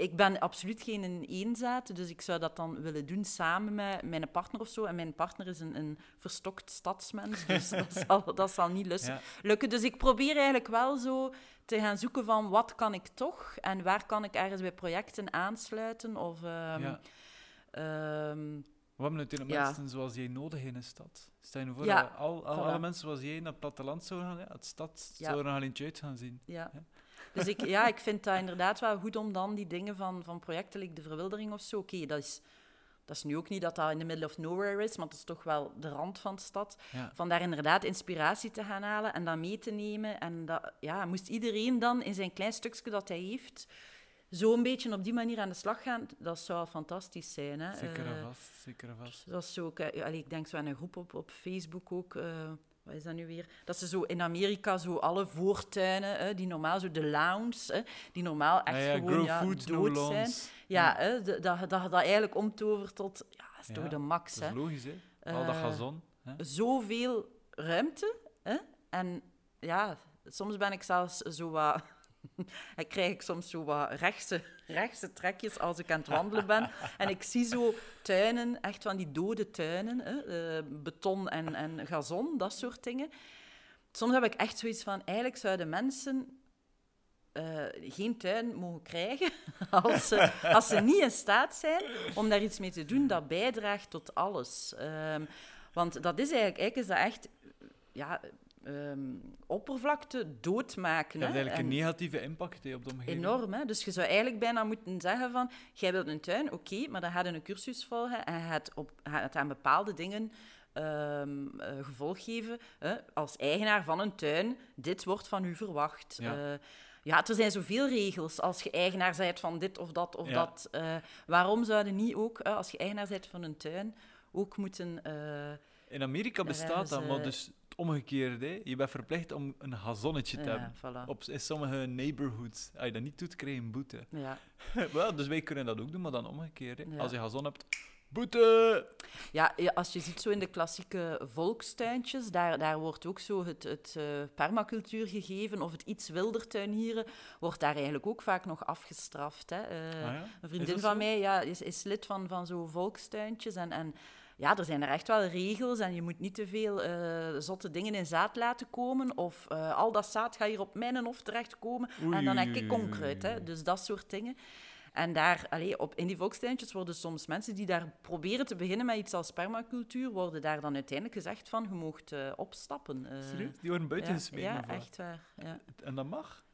Ik ben absoluut geen eenzaad, dus ik zou dat dan willen doen samen met mijn partner of zo. En mijn partner is een, een verstokt stadsmens, dus dat, zal, dat zal niet lussen, Ja. lukken. Dus ik probeer eigenlijk wel zo te gaan zoeken van wat kan ik toch en waar kan ik ergens bij projecten aansluiten of... ehm, Ja. We hebben natuurlijk Ja. mensen zoals jij nodig in een stad. Stel je voor Ja, al, al, voilà. alle mensen zoals jij naar het platteland zouden gaan, ja, het stad Ja. zou er nog al eentje uit gaan zien. Ja. Dus ik, ja, ik vind dat inderdaad wel goed om dan die dingen van, van projecten, like de verwildering of zo. Oké, dat, is, dat is nu ook niet dat dat in the middle of nowhere is, maar het is toch wel de rand van de stad. Ja. Van daar inderdaad inspiratie te gaan halen en dat mee te nemen. En dat, ja, moest iedereen dan in zijn klein stukje dat hij heeft, zo een beetje op die manier aan de slag gaan, dat zou wel fantastisch zijn. Hè? Zeker en Eh, vast, zeker en vast. dat is zo ook, eh, allee, ik denk zo aan een groep op, op Facebook ook. eh, wat is dat nu weer? Dat ze zo in Amerika zo alle voortuinen, hè, die normaal zo de lawns, hè, die normaal echt ja, ja, gewoon ja, food, no dood zijn. Ja, hè, dat dat, dat eigenlijk omtovert tot, ja, dat is toch de max. Dat is Hè. logisch, hè? Al dat Eh, gazon. Hè? Zoveel ruimte. Hè? En ja, soms ben ik zelfs zo wat... Ik krijg ik soms zo wat rechtse, rechtse trekjes als ik aan het wandelen ben. En ik zie zo tuinen, echt van die dode tuinen, hè, eh, beton en, en gazon, dat soort dingen. Soms heb ik echt zoiets van, eigenlijk zouden mensen eh, geen tuin mogen krijgen als ze, als ze niet in staat zijn om daar iets mee te doen dat bijdraagt tot alles. Ehm, want dat is eigenlijk, eigenlijk is dat echt ja, ehm, oppervlakte doodmaken. Dat heeft hè. eigenlijk En- een negatieve impact hè, op de omgeving. Enorm, hè? Dus je zou eigenlijk bijna moeten zeggen van... Jij wilt een tuin, oké, maar dan ga je een cursus volgen en je gaat, op, gaat aan bepaalde dingen ehm, eh, gevolg geven. Hè? Als eigenaar van een tuin, dit wordt van u verwacht. Ja. Eh, ja, er zijn zoveel regels als je eigenaar bent van dit of dat of Ja. dat. Eh, waarom zouden niet ook, als je eigenaar bent van een tuin, ook moeten... In Amerika bestaat dat, maar ze- dus het omgekeerde. hè. Je bent verplicht om een gazonnetje te ja, hebben. voilà. Op, in sommige neighborhoods. Als je dat niet doet, krijg je een boete. Ja. Wel, dus wij kunnen dat ook doen, maar dan omgekeerd. hè. Als je gazon hebt, boete! Ja, als je ziet zo in de klassieke volkstuintjes, daar, daar wordt ook zo het, het eh, permacultuur gegeven, of het iets wilder tuinieren, wordt daar eigenlijk ook vaak nog afgestraft. Hè. Eh, Ah ja? Een vriendin van zo? mij ja, is, is lid van, van zo'n volkstuintjes en... en ja, er zijn er echt wel regels en je moet niet te veel eh, zotte dingen in zaad laten komen. Of eh, al dat zaad gaat hier op mijn hof terechtkomen. Oei, en dan heb ik onkruid. Hè? Dus dat soort dingen. En daar, allee, op, in die volkstuintjes worden soms mensen die daar proberen te beginnen met iets als permacultuur, worden daar dan uiteindelijk gezegd van, je moogt eh, opstappen. Serieus? Die worden buiten ja, gesmeten. Ja, echt waar. Ja. En dat mag?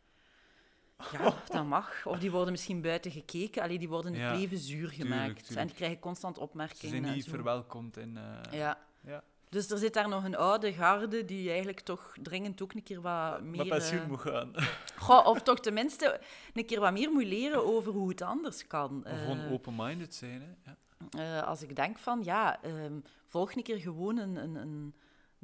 Ja, dat mag. Of die worden misschien buiten gekeken. Allee, die worden het Ja, leven zuur tuurlijk, gemaakt. En die krijgen constant Ze opmerkingen. zijn en niet verwelkomd in... eh, Ja. ja. Dus er zit daar nog een oude garde die eigenlijk toch dringend ook een keer wat meer... Met pensioen eh, moet gaan. goh, of toch tenminste een keer wat meer moet leren over hoe het anders kan. Of gewoon Eh, open-minded zijn. Hè? Ja. als ik denk van, ja, ehm, volg een keer gewoon een, een, een,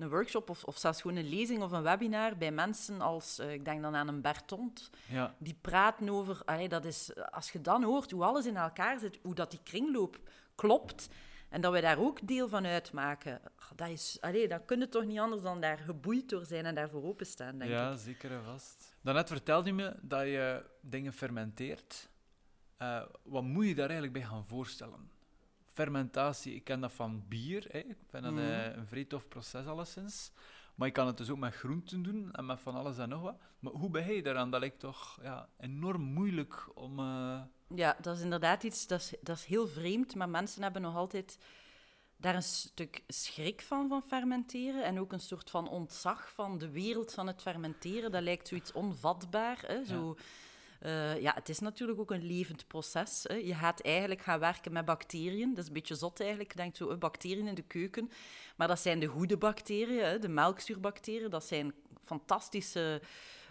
een workshop of, of zelfs gewoon een lezing of een webinar bij mensen als, eh, ik denk dan aan een Bertond, ja. die praten over, allee, dat is, als je dan hoort hoe alles in elkaar zit, hoe dat die kringloop klopt, en dat wij daar ook deel van uitmaken, dat is, allee, dat kun je toch niet anders dan daar geboeid door zijn en daarvoor openstaan, denk ja, ik. zeker en vast. Daarnet vertelde je me dat je dingen fermenteert. Eh, wat moet je daar eigenlijk bij gaan voorstellen? Fermentatie, ik ken dat van bier. Hè. Ik vind dat Mhm. eh, een vrij tof proces alleszins. Maar je kan het dus ook met groenten doen en met van alles en nog wat. Maar hoe ben je daaraan? Dat lijkt toch ja, enorm moeilijk om... eh, Ja, dat is inderdaad iets, dat is, dat is heel vreemd, maar mensen hebben nog altijd daar een stuk schrik van, van fermenteren. En ook een soort van ontzag van de wereld van het fermenteren. Dat lijkt zoiets onvatbaar. Hè? Zo, eh, ja, het is natuurlijk ook een levend proces. Hè? Je gaat eigenlijk gaan werken met bacteriën. Dat is een beetje zot eigenlijk. Je denkt zo, eh, bacteriën in de keuken. Maar dat zijn de goede bacteriën, hè? de melkzuurbacteriën. Dat zijn fantastische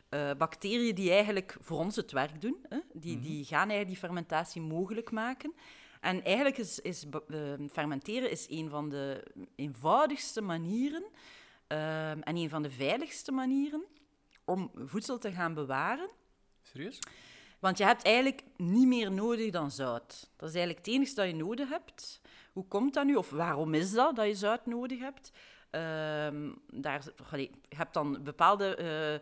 eh, bacteriën die eigenlijk voor ons het werk doen. Hè? Die, Mhm. die gaan eigenlijk die fermentatie mogelijk maken. En eigenlijk is, is fermenteren is een van de eenvoudigste manieren en een van de veiligste manieren om voedsel te gaan bewaren. Serieus? Want je hebt eigenlijk niet meer nodig dan zout. Dat is eigenlijk het enige dat je nodig hebt. Hoe komt dat nu? Of waarom is dat dat je zout nodig hebt? Ehm, daar, je hebt dan bepaalde eh,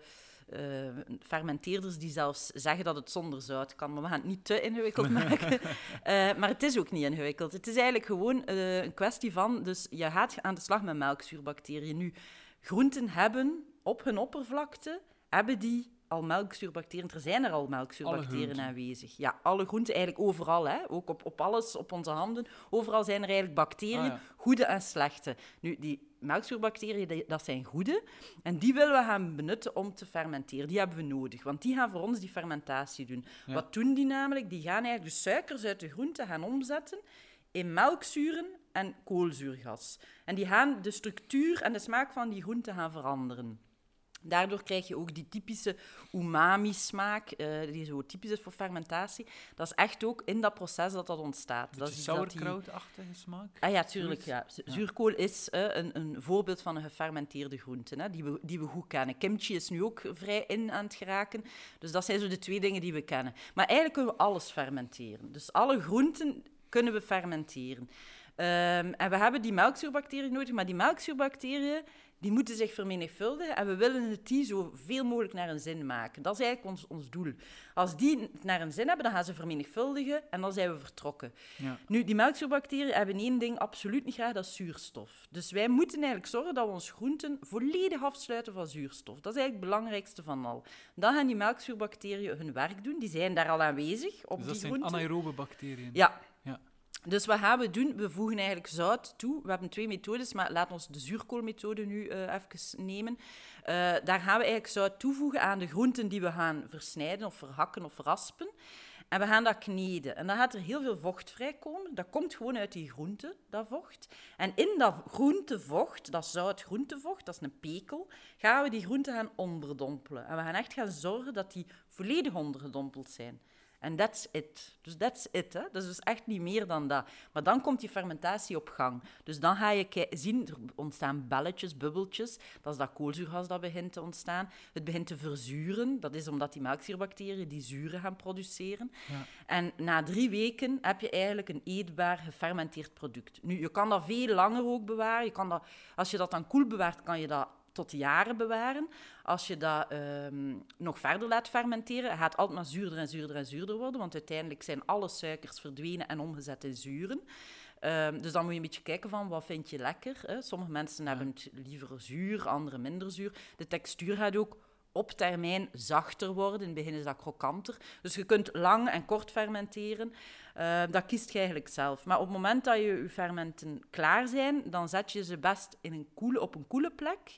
eh, fermenteerders die zelfs zeggen dat het zonder zout kan. Maar we gaan het niet te ingewikkeld maken. Eh, maar het is ook niet ingewikkeld. Het is eigenlijk gewoon een kwestie van... Dus je gaat aan de slag met melkzuurbacteriën. Nu, groenten hebben op hun oppervlakte... hebben die al melkzuurbacteriën. Er zijn er al melkzuurbacteriën groenten. aanwezig. Ja, alle groenten, eigenlijk overal. Hè? Ook op, op alles, op onze handen. Overal zijn er eigenlijk bacteriën, Ah, ja. goede en slechte. Nu, die melkzuurbacteriën, dat zijn goede. En die willen we gaan benutten om te fermenteren. Die hebben we nodig, want die gaan voor ons die fermentatie doen. Ja. Wat doen die namelijk? Die gaan eigenlijk de suikers uit de groente gaan omzetten in melkzuren en koolzuurgas. En die gaan de structuur en de smaak van die groente gaan veranderen. Daardoor krijg je ook die typische umami-smaak, eh, die zo typisch is voor fermentatie. Dat is echt ook in dat proces dat dat ontstaat. dat is die- sauerkrautachtige smaak? Ah ja, tuurlijk. Ja. Zuurkool is eh, een, een voorbeeld van een gefermenteerde groente, hè, die, we, die we goed kennen. Kimchi is nu ook vrij in aan het geraken. Dus dat zijn zo de twee dingen die we kennen. Maar eigenlijk kunnen we alles fermenteren. Dus alle groenten kunnen we fermenteren. Ehm, en we hebben die melkzuurbacteriën nodig, maar die melkzuurbacteriën die moeten zich vermenigvuldigen en we willen het die zoveel mogelijk naar een zin maken. Dat is eigenlijk ons, ons doel. Als die het naar een zin hebben, dan gaan ze vermenigvuldigen en dan zijn we vertrokken. Ja. Nu, die melkzuurbacteriën hebben één ding absoluut niet graag, dat is zuurstof. Dus wij moeten eigenlijk zorgen dat we onze groenten volledig afsluiten van zuurstof. Dat is eigenlijk het belangrijkste van al. Dan gaan die melkzuurbacteriën hun werk doen. Die zijn daar al aanwezig op Dus dat die zijn groenten. anaerobe bacteriën. Ja. Dus wat gaan we doen? We voegen eigenlijk zout toe. We hebben twee methodes, maar laten we de zuurkoolmethode nu eh, even nemen. Eh, daar gaan we eigenlijk zout toevoegen aan de groenten die we gaan versnijden of verhakken of raspen. En we gaan dat kneden. En dan gaat er heel veel vocht vrijkomen. Dat komt gewoon uit die groente, dat vocht. En in dat groentevocht, dat zout groentevocht, dat is een pekel, gaan we die groenten gaan onderdompelen. En we gaan echt gaan zorgen dat die volledig ondergedompeld zijn. En that's it. Dus that's it. Hè? Dat is dus echt niet meer dan dat. Maar dan komt die fermentatie op gang. Dus dan ga je zien, er ontstaan belletjes, bubbeltjes. Dat is dat koolzuurgas dat begint te ontstaan. Het begint te verzuren. Dat is omdat die melkzuurbacteriën die zuren gaan produceren. Ja. En na drie weken heb je eigenlijk een eetbaar gefermenteerd product. Nu, je kan dat veel langer ook bewaren. Je kan dat, als je dat dan koel bewaart, kan je dat tot jaren bewaren. Als je dat ehm, nog verder laat fermenteren, gaat het altijd maar zuurder en zuurder en zuurder worden, want uiteindelijk zijn alle suikers verdwenen en omgezet in zuren. Ehm, dus dan moet je een beetje kijken van wat vind je lekker. Hè? Sommige mensen hebben het liever zuur, anderen minder zuur. De textuur gaat ook op termijn zachter worden. In het begin is dat krokanter. Dus je kunt lang en kort fermenteren. Eh, dat kiest je eigenlijk zelf. Maar op het moment dat je je fermenten klaar zijn, dan zet je ze best in een koele, op een koele plek,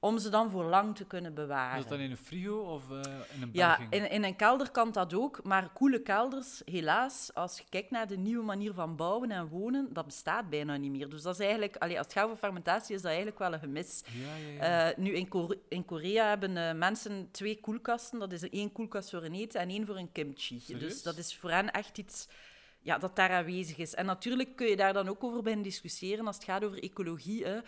om ze dan voor lang te kunnen bewaren. Is dat dan in een frigo of eh, in een Ja, in, in een kelder kan dat ook, maar koele kelders, helaas, als je kijkt naar de nieuwe manier van bouwen en wonen, dat bestaat bijna niet meer. Dus dat is eigenlijk, allee, als het gaat over fermentatie, is dat eigenlijk wel een gemis. Ja, ja, ja. Eh, nu, in, Kore- in Korea hebben eh, mensen twee koelkasten. Dat is één koelkast voor een eten en één voor een kimchi. Serieus? Dus dat is voor hen echt iets ja, dat daar aanwezig is. En natuurlijk kun je daar dan ook over beginnen discussiëren als het gaat over ecologie. Hè.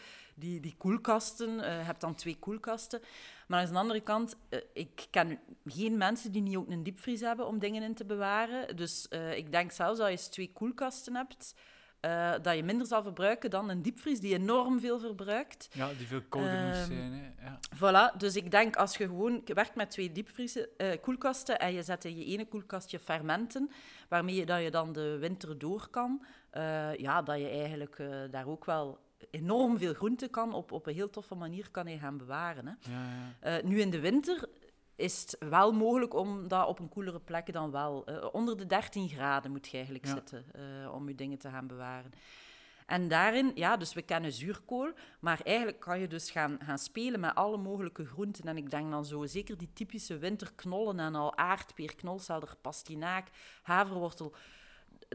Die, die koelkasten, eh, je hebt dan twee koelkasten. Maar aan de andere kant, eh, ik ken geen mensen die niet ook een diepvries hebben om dingen in te bewaren. Dus eh, ik denk zelfs dat je twee koelkasten hebt, dat je minder zal verbruiken dan een diepvries die enorm veel verbruikt. ja, die veel kouder moest ehm, zijn. Hè. Ja. Voilà, dus ik denk als je gewoon werkt met twee diepvriezen, koelkasten en je zet in je ene koelkastje fermenten, waarmee je, dat je dan de winter door kan, ja, dat je eigenlijk daar ook wel enorm veel groente kan op, op een heel toffe manier kan je gaan bewaren. Hè. Ja, ja. Eh, nu in de winter is het wel mogelijk om dat op een koelere plek dan wel. eh, onder de 13 graden moet je eigenlijk Ja. zitten eh, om je dingen te gaan bewaren. En daarin, ja, dus we kennen zuurkool, maar eigenlijk kan je dus gaan, gaan spelen met alle mogelijke groenten. En ik denk dan zo, zeker die typische winterknollen en al aardpeer, knolselder, pastinaak, haverwortel.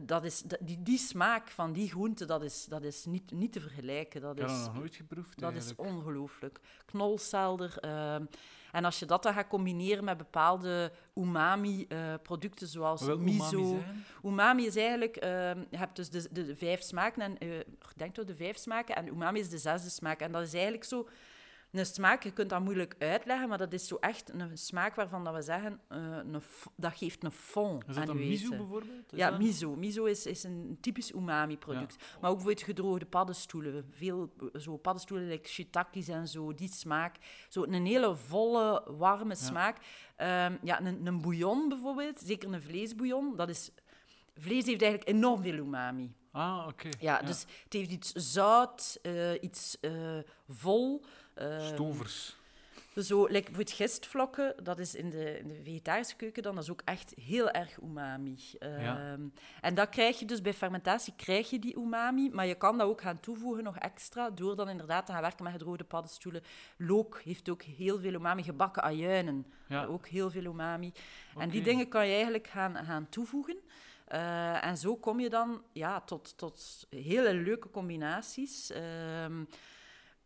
Dat is, die, die smaak van die groenten, dat is, dat is niet, niet te vergelijken. Dat is, dat nog nooit geproefd dat is ongelooflijk. Knolselder. ehm, en als je dat dan gaat combineren met bepaalde umami-producten, zoals Wat wil miso. umami? Umami is eigenlijk, ehm, je hebt dus de, de, vijf smaken, en, eh, ik denk door de vijf smaken, en umami is de zesde smaak. En dat is eigenlijk zo een smaak, je kunt dat moeilijk uitleggen, maar dat is zo echt een smaak waarvan dat we zeggen, eh, een dat geeft een fond Is aan dat je een miso bijvoorbeeld? Is Ja, dat- miso. Miso is, is een typisch umami-product. Maar ook bijvoorbeeld gedroogde paddenstoelen. Veel zo paddenstoelen, like shiitakes en zo, die smaak. Zo een hele volle, warme smaak. Ehm, ja, een, een bouillon bijvoorbeeld, zeker een vleesbouillon, dat is... Vlees heeft eigenlijk enorm veel umami. Ah, oké. Ja, dus het heeft iets zout, eh, iets eh, vol. ehm, Stovers. zo, like bijvoorbeeld gistvlokken, dat is in de, in de vegetarische keuken dan, dat is ook echt heel erg umami. Ja. Ehm, En dat krijg je dus bij fermentatie, krijg je die umami, maar je kan dat ook gaan toevoegen nog extra, door dan inderdaad te gaan werken met gedroogde paddenstoelen. Look heeft ook heel veel umami, gebakken ajuinen, Ja. ook heel veel umami. En die dingen kan je eigenlijk gaan, gaan toevoegen. Eh, en zo kom je dan ja, tot, tot hele leuke combinaties. ehm,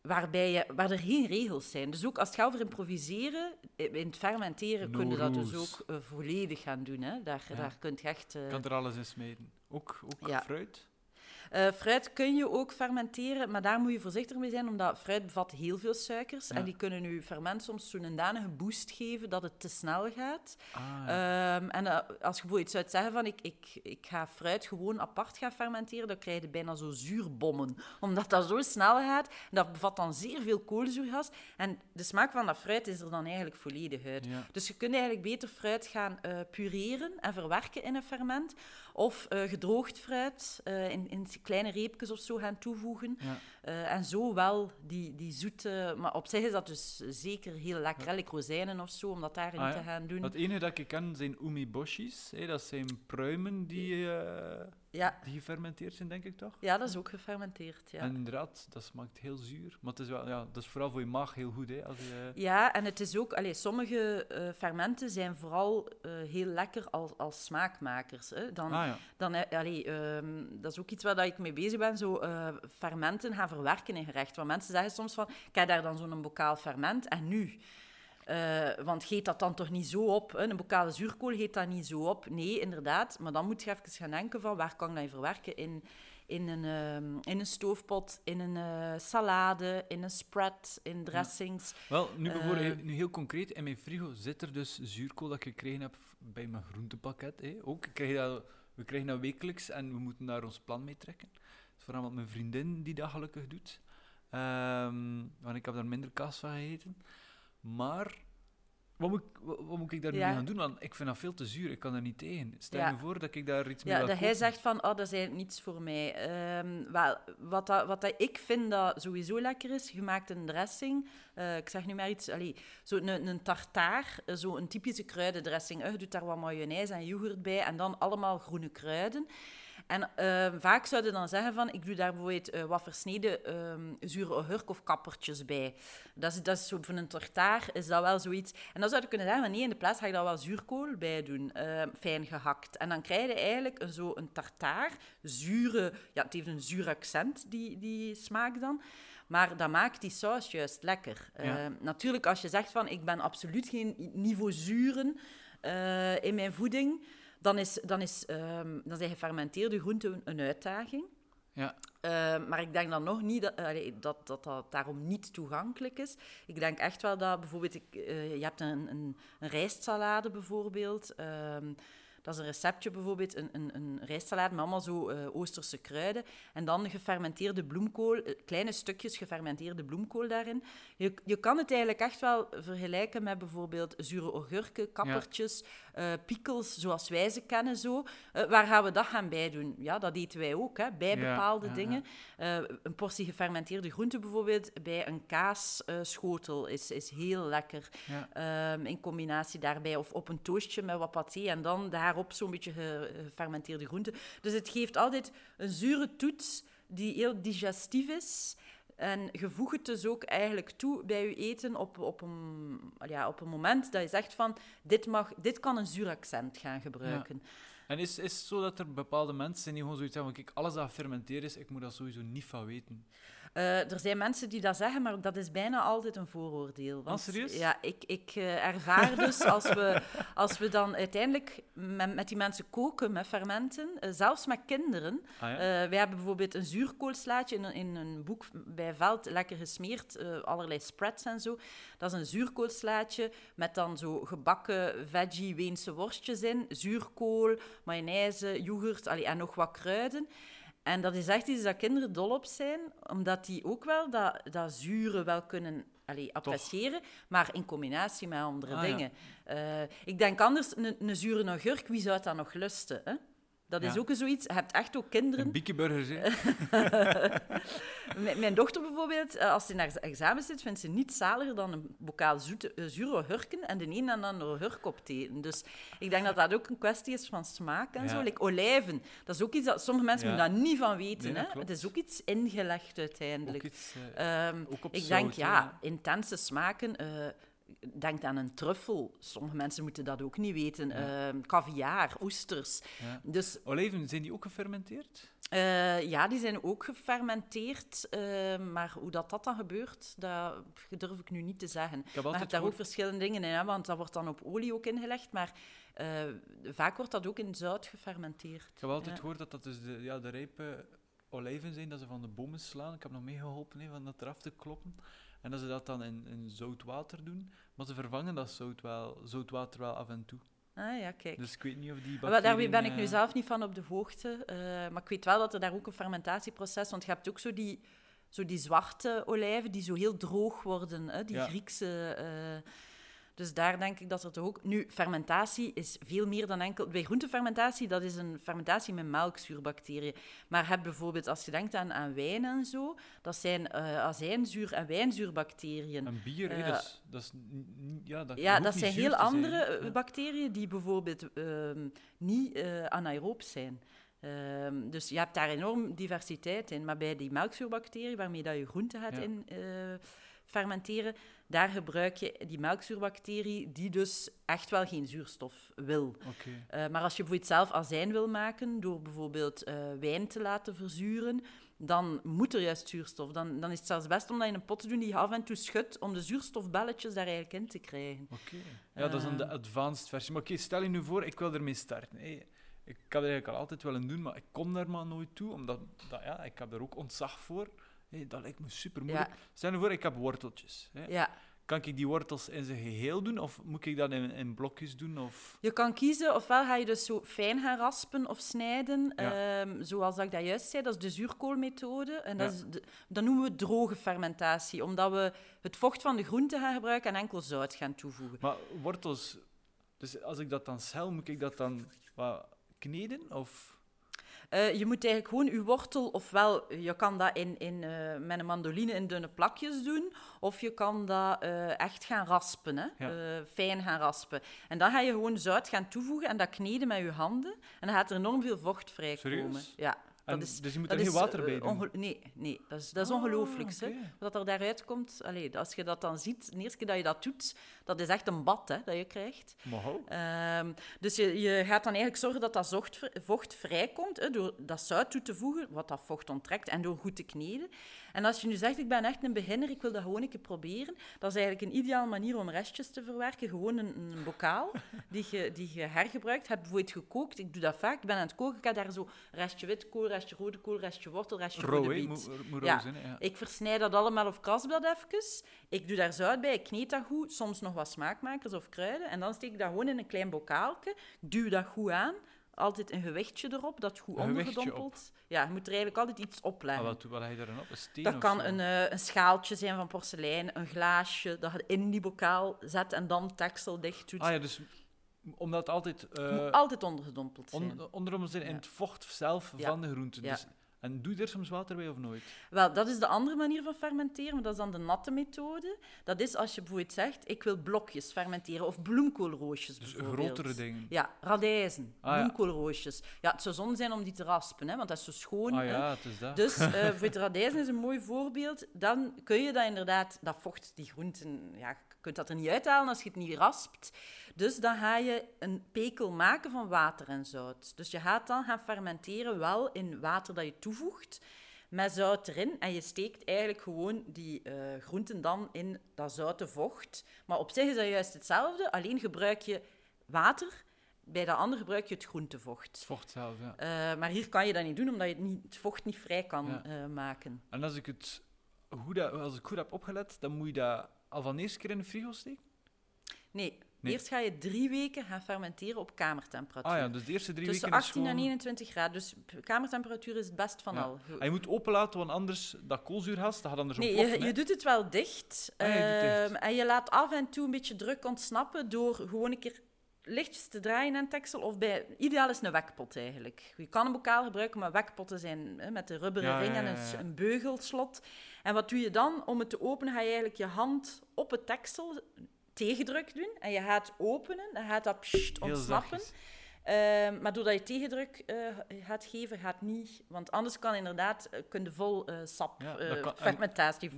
waarbij je, waar er geen regels zijn. Dus ook als het gaat over improviseren, eh, in het fermenteren No kun je dat dus ook eh, volledig gaan doen. Hè. Daar, Ja. daar kun je echt... eh, kan er alles in smeden. Ook, ook Ja. fruit? Eh, fruit kun je ook fermenteren, maar daar moet je voorzichtig mee zijn, omdat fruit bevat heel veel suikers. Ja. En die kunnen je ferment soms zo'n danige boost geven dat het te snel gaat. Ah, ja. Ehm, en eh, als je bijvoorbeeld zou zeggen van ik, ik, ik ga fruit gewoon apart gaan fermenteren, dan krijg je bijna zo zuurbommen. Omdat dat zo snel gaat. Dat bevat dan zeer veel koolzuurgas. En de smaak van dat fruit is er dan eigenlijk volledig uit. Ja. Dus je kunt eigenlijk beter fruit gaan eh, pureren en verwerken in een ferment. Of eh, gedroogd fruit eh, in, in kleine reepjes of zo gaan toevoegen. Ja. Eh, en zo wel die, die zoete... Maar op zich is dat dus zeker heel lekker. like rozijnen of zo, om dat daarin Ah, ja. te gaan doen. Het enige dat ik ken zijn umiboshis. Hè, dat zijn pruimen die, Ja. die gefermenteerd zijn, denk ik toch? ja, dat is ook gefermenteerd. Ja. En inderdaad, dat smaakt heel zuur. Maar het is, wel, ja, dat is vooral voor je maag heel goed. Hè, als je, Ja, en het is ook, allee, sommige eh, fermenten zijn vooral eh, heel lekker als, als smaakmakers. Hè. Dan, ah ja. dan, eh, allee, ehm, dat is ook iets waar dat ik mee bezig ben, zo fermenten gaan verwerken in gerecht. Want mensen zeggen soms van, ik heb daar dan zo'n bokaal ferment en nu? Eh, want geet dat dan toch niet zo op? Hè? Een bokaal zuurkool geet dat niet zo op? Nee, inderdaad. Maar dan moet je even gaan denken van, waar kan ik dat verwerken? In, in, een, ehm, in een stoofpot, in een eh, salade, in een spread, in dressings. Wel, nu, bijvoorbeeld, Eh. nu heel concreet, in mijn frigo zit er dus zuurkool dat ik gekregen heb bij mijn groentepakket. Hè. Ook, ik krijg dat, we krijgen dat wekelijks en we moeten daar ons plan mee trekken. Is vooral wat mijn vriendin die dat gelukkig doet. Ehm, want ik heb daar minder kaas van gegeten. Maar, wat moet, ik- wat, moet ik daar nu Ja. mee gaan doen? Want ik vind dat veel te zuur, ik kan er niet tegen. Stel Ja. me voor dat ik daar iets mee Ja, dat hij zegt van, oh, dat is eigenlijk niets voor mij. Ehm, wel, wat dat, wat dat ik vind dat sowieso lekker is, je maakt een dressing. Eh, ik zeg nu maar iets, allee, zo een, een tartaar, eh, zo een typische kruidendressing. Eh, Je doet daar wat mayonaise en yoghurt bij en dan allemaal groene kruiden. En ehm, vaak zouden dan zeggen van, ik doe daar bijvoorbeeld eh, wat versneden ehm, zure augurk of kappertjes bij. Dat is, dat is zo, voor een tartaar is dat wel zoiets. En dan zou je kunnen zeggen, van, nee, in de plaats ga je daar wel zuurkool bij doen, ehm, fijn gehakt. En dan krijg je eigenlijk een, zo een tartaar, zure, ja, het heeft een zuur accent, die, die smaak dan. Maar dat maakt die saus juist lekker. Ja. Natuurlijk, als je zegt van, ik ben absoluut geen niveau zuren eh, in mijn voeding, dan, is, dan, is, ehm, dan zijn gefermenteerde groenten een, uitdaging. Ja, Ehm, maar ik denk dan nog niet dat, dat, dat dat daarom niet toegankelijk is. Ik denk echt wel dat bijvoorbeeld, ik, eh, je hebt een, een, een rijstsalade bijvoorbeeld. ehm, dat is een receptje bijvoorbeeld, een, een, een rijstsalade met allemaal zo eh, Oosterse kruiden. En dan gefermenteerde bloemkool, eh, kleine stukjes gefermenteerde bloemkool daarin. Je, je kan het eigenlijk echt wel vergelijken met bijvoorbeeld zure augurken, kappertjes, eh pickles, zoals wij ze kennen zo. Eh, waar gaan we dat gaan bij doen? Ja, dat eten wij ook, hè, bij Ja, bepaalde ja, dingen. Eh, een portie gefermenteerde groente bijvoorbeeld bij een kaasschotel is, is heel lekker. Ehm, in combinatie daarbij. Of op een toastje met wat paté en dan daarop zo'n beetje ge- gefermenteerde groente. Dus het geeft altijd een zure toets die heel digestief is. En je het dus ook eigenlijk toe bij je eten op, op, een, ja, op een moment dat je zegt van dit, mag, dit kan een zuur accent gaan gebruiken. En is is het zo dat er bepaalde mensen zijn die gewoon zoiets hebben van, kijk, alles dat gefermenteerd is, ik moet daar sowieso niet van weten. Eh, er zijn mensen die dat zeggen, maar dat is bijna altijd een vooroordeel. Want, serieus? Ja, ik, ik eh, ervaar dus als we, als we dan uiteindelijk met, met die mensen koken met fermenten, eh, zelfs met kinderen. Ah ja? Wij hebben bijvoorbeeld een zuurkoolslaatje in, een- in een boek bij Veld, lekker gesmeerd, allerlei spreads en zo. Dat is een zuurkoolslaatje met dan zo gebakken veggie Weense worstjes in, zuurkool, mayonaise, yoghurt allee, en nog wat kruiden. En dat is echt iets dat kinderen dol op zijn, omdat die ook wel dat, dat zure wel kunnen allee, appreciëren, maar in combinatie met andere Ah, ja. dingen. Eh, ik denk anders, een, een zure augurk, wie zou dat nog lusten? Hè? Dat is Ja. ook zoiets. Je hebt echt ook kinderen. Een biekenburger, hè? Mijn, dochter bijvoorbeeld, eh, als ze naar examen zit, vindt ze niets zaliger dan een bokaal zoete, eh, zure hurken en de een en te eten. Dus ik denk dat dat ook een kwestie is van smaak en Ja. zo. Like olijven, dat is ook iets dat sommige mensen Ja. daar niet van weten. Nee, hè? Het is ook iets ingelegd uiteindelijk. Ook iets... ook op ik denk, ja, intense smaken. Denk aan een truffel. Sommige mensen moeten dat ook niet weten. Ehm caviar, oesters. ja. Dus Olijven, zijn die ook gefermenteerd? eh, ja, die zijn ook gefermenteerd. eh, maar hoe dat, dat dan gebeurt, dat durf ik nu niet te zeggen. Ik heb Maar je hebt daar ook verschillende dingen in, hè, want dat wordt dan op olie ook ingelegd. Maar eh, vaak wordt dat ook in zout gefermenteerd. Ik heb altijd Ja. gehoord dat dat dus de, ja, de rijpe olijven zijn dat ze van de bomen slaan. Ik heb nog meegeholpen van dat eraf te kloppen. En dat ze dat dan in, in zout water doen. Maar ze vervangen dat zout, wel, zout water wel af en toe. Ah ja, kijk. Dus ik weet niet of die Maar Daar bacteriën... ben ik nu eh, zelf niet van op de hoogte. eh, maar ik weet wel dat er daar ook een fermentatieproces... Want je hebt ook zo die, zo die zwarte olijven die zo heel droog worden. Hè? Die Ja. Griekse... eh, dus daar denk ik dat er toch ook... Nu, fermentatie is veel meer dan enkel... Bij groentefermentatie, dat is een fermentatie met melkzuurbacteriën. Maar heb bijvoorbeeld, als je denkt aan, aan wijn en zo, dat zijn eh azijnzuur- en wijnzuurbacteriën. En bier, Eh, dat is... Dat is ja, dat Ja, dat zijn heel zijn, andere eh, bacteriën die bijvoorbeeld ehm, niet anaeroop zijn. Ehm, dus je hebt daar enorm diversiteit in. Maar bij die melkzuurbacteriën, waarmee dat je groenten gaat Ja. in fermenteren, daar gebruik je die melkzuurbacterie die dus echt wel geen zuurstof wil. Eh, maar als je bijvoorbeeld zelf azijn wil maken door bijvoorbeeld eh, wijn te laten verzuren, dan moet er juist zuurstof. Dan, dan is het zelfs best om dat in een pot te doen die je af en toe schudt om de zuurstofbelletjes daar eigenlijk in te krijgen. Oké. Ja, dat is dan de Eh. advanced versie. Maar oké, stel je nu voor, ik wil ermee starten. Hey, ik heb het eigenlijk al altijd willen doen, maar ik kom daar maar nooit toe, omdat dat, ja, ik heb er ook ontzag voor. Hey, dat lijkt me super moeilijk. Ja. Stel je voor, ik heb worteltjes. Hè. Ja, Kan ik die wortels in zijn geheel doen, of moet ik dat in, in blokjes doen? Of... je kan kiezen, ofwel ga je dus zo fijn gaan raspen of snijden, Ja. ehm, zoals dat ik dat juist zei, dat is de zuurkoolmethode. En dat, Ja. is de- dat noemen we droge fermentatie, omdat we het vocht van de groente gaan gebruiken en enkel zout gaan toevoegen. Maar wortels, dus als ik dat dan schel, moet ik dat dan wat kneden? Of... Eh, je moet eigenlijk gewoon je wortel, ofwel je kan dat in, in, eh, met een mandoline in dunne plakjes doen, of je kan dat eh, echt gaan raspen, hè? Ja. Fijn gaan raspen. En dan ga je gewoon zout gaan toevoegen en dat kneden met je handen. En dan gaat er enorm veel vocht vrijkomen. Serieus? Ja, dat is, dus je moet dat er geen is, water bij doen? nee, nee, dat is, dat is Ah, ongelooflijk. oké. Wat er daaruit komt, allee, als je dat dan ziet, de eerste keer dat je dat doet, dat is echt een bad hè, dat je krijgt. Ehm, dus je, je gaat dan eigenlijk zorgen dat dat zocht, vocht vrijkomt hè, door dat zout toe te voegen, wat dat vocht onttrekt, en door goed te kneden. En als je nu zegt, ik ben echt een beginner, ik wil dat gewoon een keer proberen, dat is eigenlijk een ideale manier om restjes te verwerken. Gewoon een, een bokaal die je, die je hergebruikt. Heb bijvoorbeeld gekookt, ik doe dat vaak, ik ben aan het koken, ik heb daar zo restje witkool, restje rode kool, restje wortel, restje rode biet. Ja. Ik versnijd dat allemaal op kasblad even. Ik doe daar zout bij, ik kneed dat goed, soms nog wat smaakmakers of kruiden. En dan steek ik dat gewoon in een klein bokaaltje. Ik duw dat goed aan. Altijd een gewichtje erop, dat goed Een ondergedompeld. Ja, je moet er eigenlijk altijd iets op Ah, leggen. wat, wat heb je daarin op? Een steen dat of kan een, eh, een schaaltje zijn van porselein, een glaasje, dat je in die bokaal zet en dan teksel dicht doet. Ah ja, dus omdat het altijd eh moet altijd ondergedompeld zijn. on, zijn in Ja. het vocht zelf Ja. van de groente. Ja. En doe je er soms water bij of nooit? Wel, dat is de andere manier van fermenteren, maar dat is dan de natte methode. Dat is als je bijvoorbeeld zegt, ik wil blokjes fermenteren of bloemkoolroosjes Dus bijvoorbeeld. grotere dingen. Ja, radijzen, Ah, ja. bloemkoolroosjes. Ja, het zou zonde zijn om die te raspen, hè, want dat is zo schoon. Ah ja, het is dat. Dus eh voor het radijzen is een mooi voorbeeld. Dan kun je dat inderdaad, dat vocht, die groenten, ja, kunt dat er niet uithalen als je het niet raspt. Dus dan ga je een pekel maken van water en zout. Dus je gaat dan gaan fermenteren wel in water dat je toevoegt, met zout erin. En je steekt eigenlijk gewoon die eh, groenten dan in dat zoute vocht. Maar op zich is dat juist hetzelfde, alleen gebruik je water. Bij dat andere gebruik je het groentevocht. Het vocht zelf, ja. Eh, maar hier kan je dat niet doen, omdat je het, niet, het vocht niet vrij kan Ja. eh, maken. En als ik het goed, als ik goed heb opgelet, dan moet je dat al van de eerste keer in de frigo steken? Nee, Nee. eerst ga je drie weken gaan fermenteren op kamertemperatuur. Ah ja, dus de eerste drie Tussen weken is 18 gewoon... en 21 graden. Dus kamertemperatuur is het best van Ja. al. En je moet openlaten, want anders dat koolzuurgas, dat gaat anders Nee, ontploffen. je, doet het wel dicht. Ah, je doet dicht. Ehm, en je laat af en toe een beetje druk ontsnappen door gewoon een keer lichtjes te draaien aan het teksel. Of bij, ideaal is een wekpot eigenlijk. Je kan een bokaal gebruiken, maar wekpotten zijn hè, met de rubberen Ja, ring en een, een beugelslot. En wat doe je dan? Om het te openen ga je eigenlijk je hand op het teksel tegendruk doen. En je gaat openen, dan gaat dat pssst, ontsnappen. Ehm, maar doordat je tegendruk eh, gaat geven, gaat niet. Want anders kan inderdaad eh, kun je vol eh, sap, Ja, dat kan-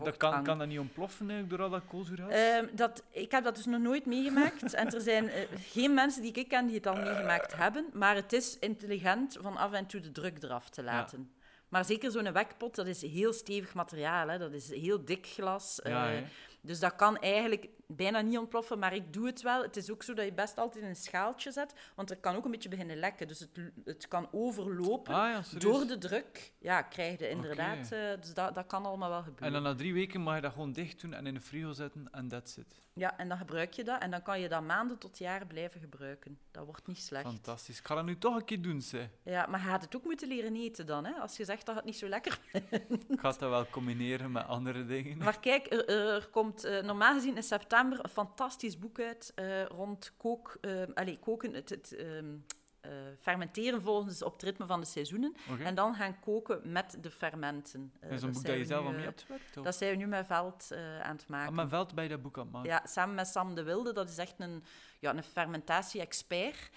Dat kan, kan dat niet ontploffen door al dat koolzuurgas? Ehm, dat, ik heb dat dus nog nooit meegemaakt. en er zijn geen mensen die ik ken die het al meegemaakt hebben. Maar het is intelligent van af en toe de druk eraf te laten. Maar zeker zo'n wekpot, dat is heel stevig materiaal. Hè. Dat is heel dik glas. ja, eh. Dus dat kan eigenlijk bijna niet ontploffen, maar ik doe het wel. Het is ook zo dat je best altijd in een schaaltje zet, want het kan ook een beetje beginnen lekken. Dus het, het kan overlopen. Ah, ja? Door de druk, ja, krijg je inderdaad... eh, dus dat, dat kan allemaal wel En gebeuren. dan na drie weken mag je dat gewoon dicht doen en in de frigo zetten en that's it. Ja, en dan gebruik je dat en dan kan je dat maanden tot jaren blijven gebruiken. Dat wordt niet slecht. Fantastisch. Ik ga dat nu toch een keer doen, zeg. Ja, maar je gaat het ook moeten leren eten dan, hè? Als je zegt dat het niet zo lekker Ik ga dat wel combineren met andere dingen. Maar kijk, er, er komt eh, normaal gezien in september een fantastisch boek uit eh, rond kook, eh, allee, koken, het, het ehm, eh, fermenteren volgens op het ritme van de seizoenen. En dan gaan koken met de fermenten. Dat is een boek dat je zelf aan mee hebt gewerkt? of? Dat zijn we nu met Veld aan het maken. Aan mijn veld bij dat boek aan het maken. Ja, samen met Sam de Wilde, dat is echt een, ja, een fermentatie-expert.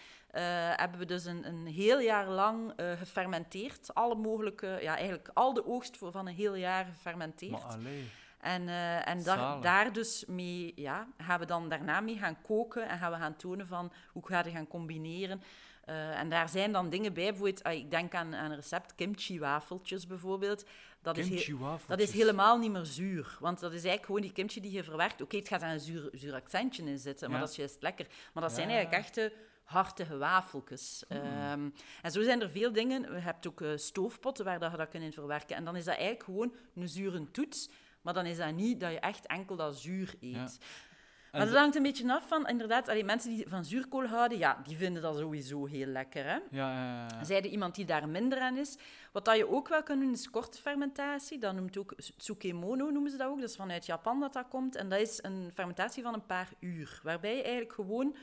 hebben we dus een, een heel jaar lang gefermenteerd. Alle mogelijke, ja, eigenlijk al de oogst voor van een heel jaar gefermenteerd. Maar. En, eh, en daar, daar dus mee, ja, gaan we dan daarna mee gaan koken en gaan we gaan tonen van hoe ga je gaan combineren. Eh, en daar zijn dan dingen bij, bijvoorbeeld, ah, ik denk aan, aan een recept, kimchi-wafeltjes bijvoorbeeld. Dat is, dat is helemaal niet meer zuur. Want dat is eigenlijk gewoon die kimchi die je verwerkt. Oké, het gaat er een zuur, zuur accentje in zitten, maar Ja. dat is juist lekker. Maar dat zijn eigenlijk echte hartige wafeltjes. Hmm. Ehm, en zo zijn er veel dingen. Je hebt ook eh, stoofpotten waar dat je dat kunt in verwerken. En dan is dat eigenlijk gewoon een zure toets. Maar dan is dat niet dat je echt enkel dat zuur eet. Ja. Maar dat hangt een beetje af van, inderdaad, allee, mensen die van zuurkool houden, ja, die vinden dat sowieso heel lekker. Hè? Ja, ja, ja, ja. Zij er iemand die daar minder aan is. Wat dat je ook wel kan doen, is korte fermentatie. Dat noemt ook tsukemono, noemen ze dat ook. Dat is vanuit Japan dat dat komt. En dat is een fermentatie van een paar uur. Waarbij je eigenlijk gewoon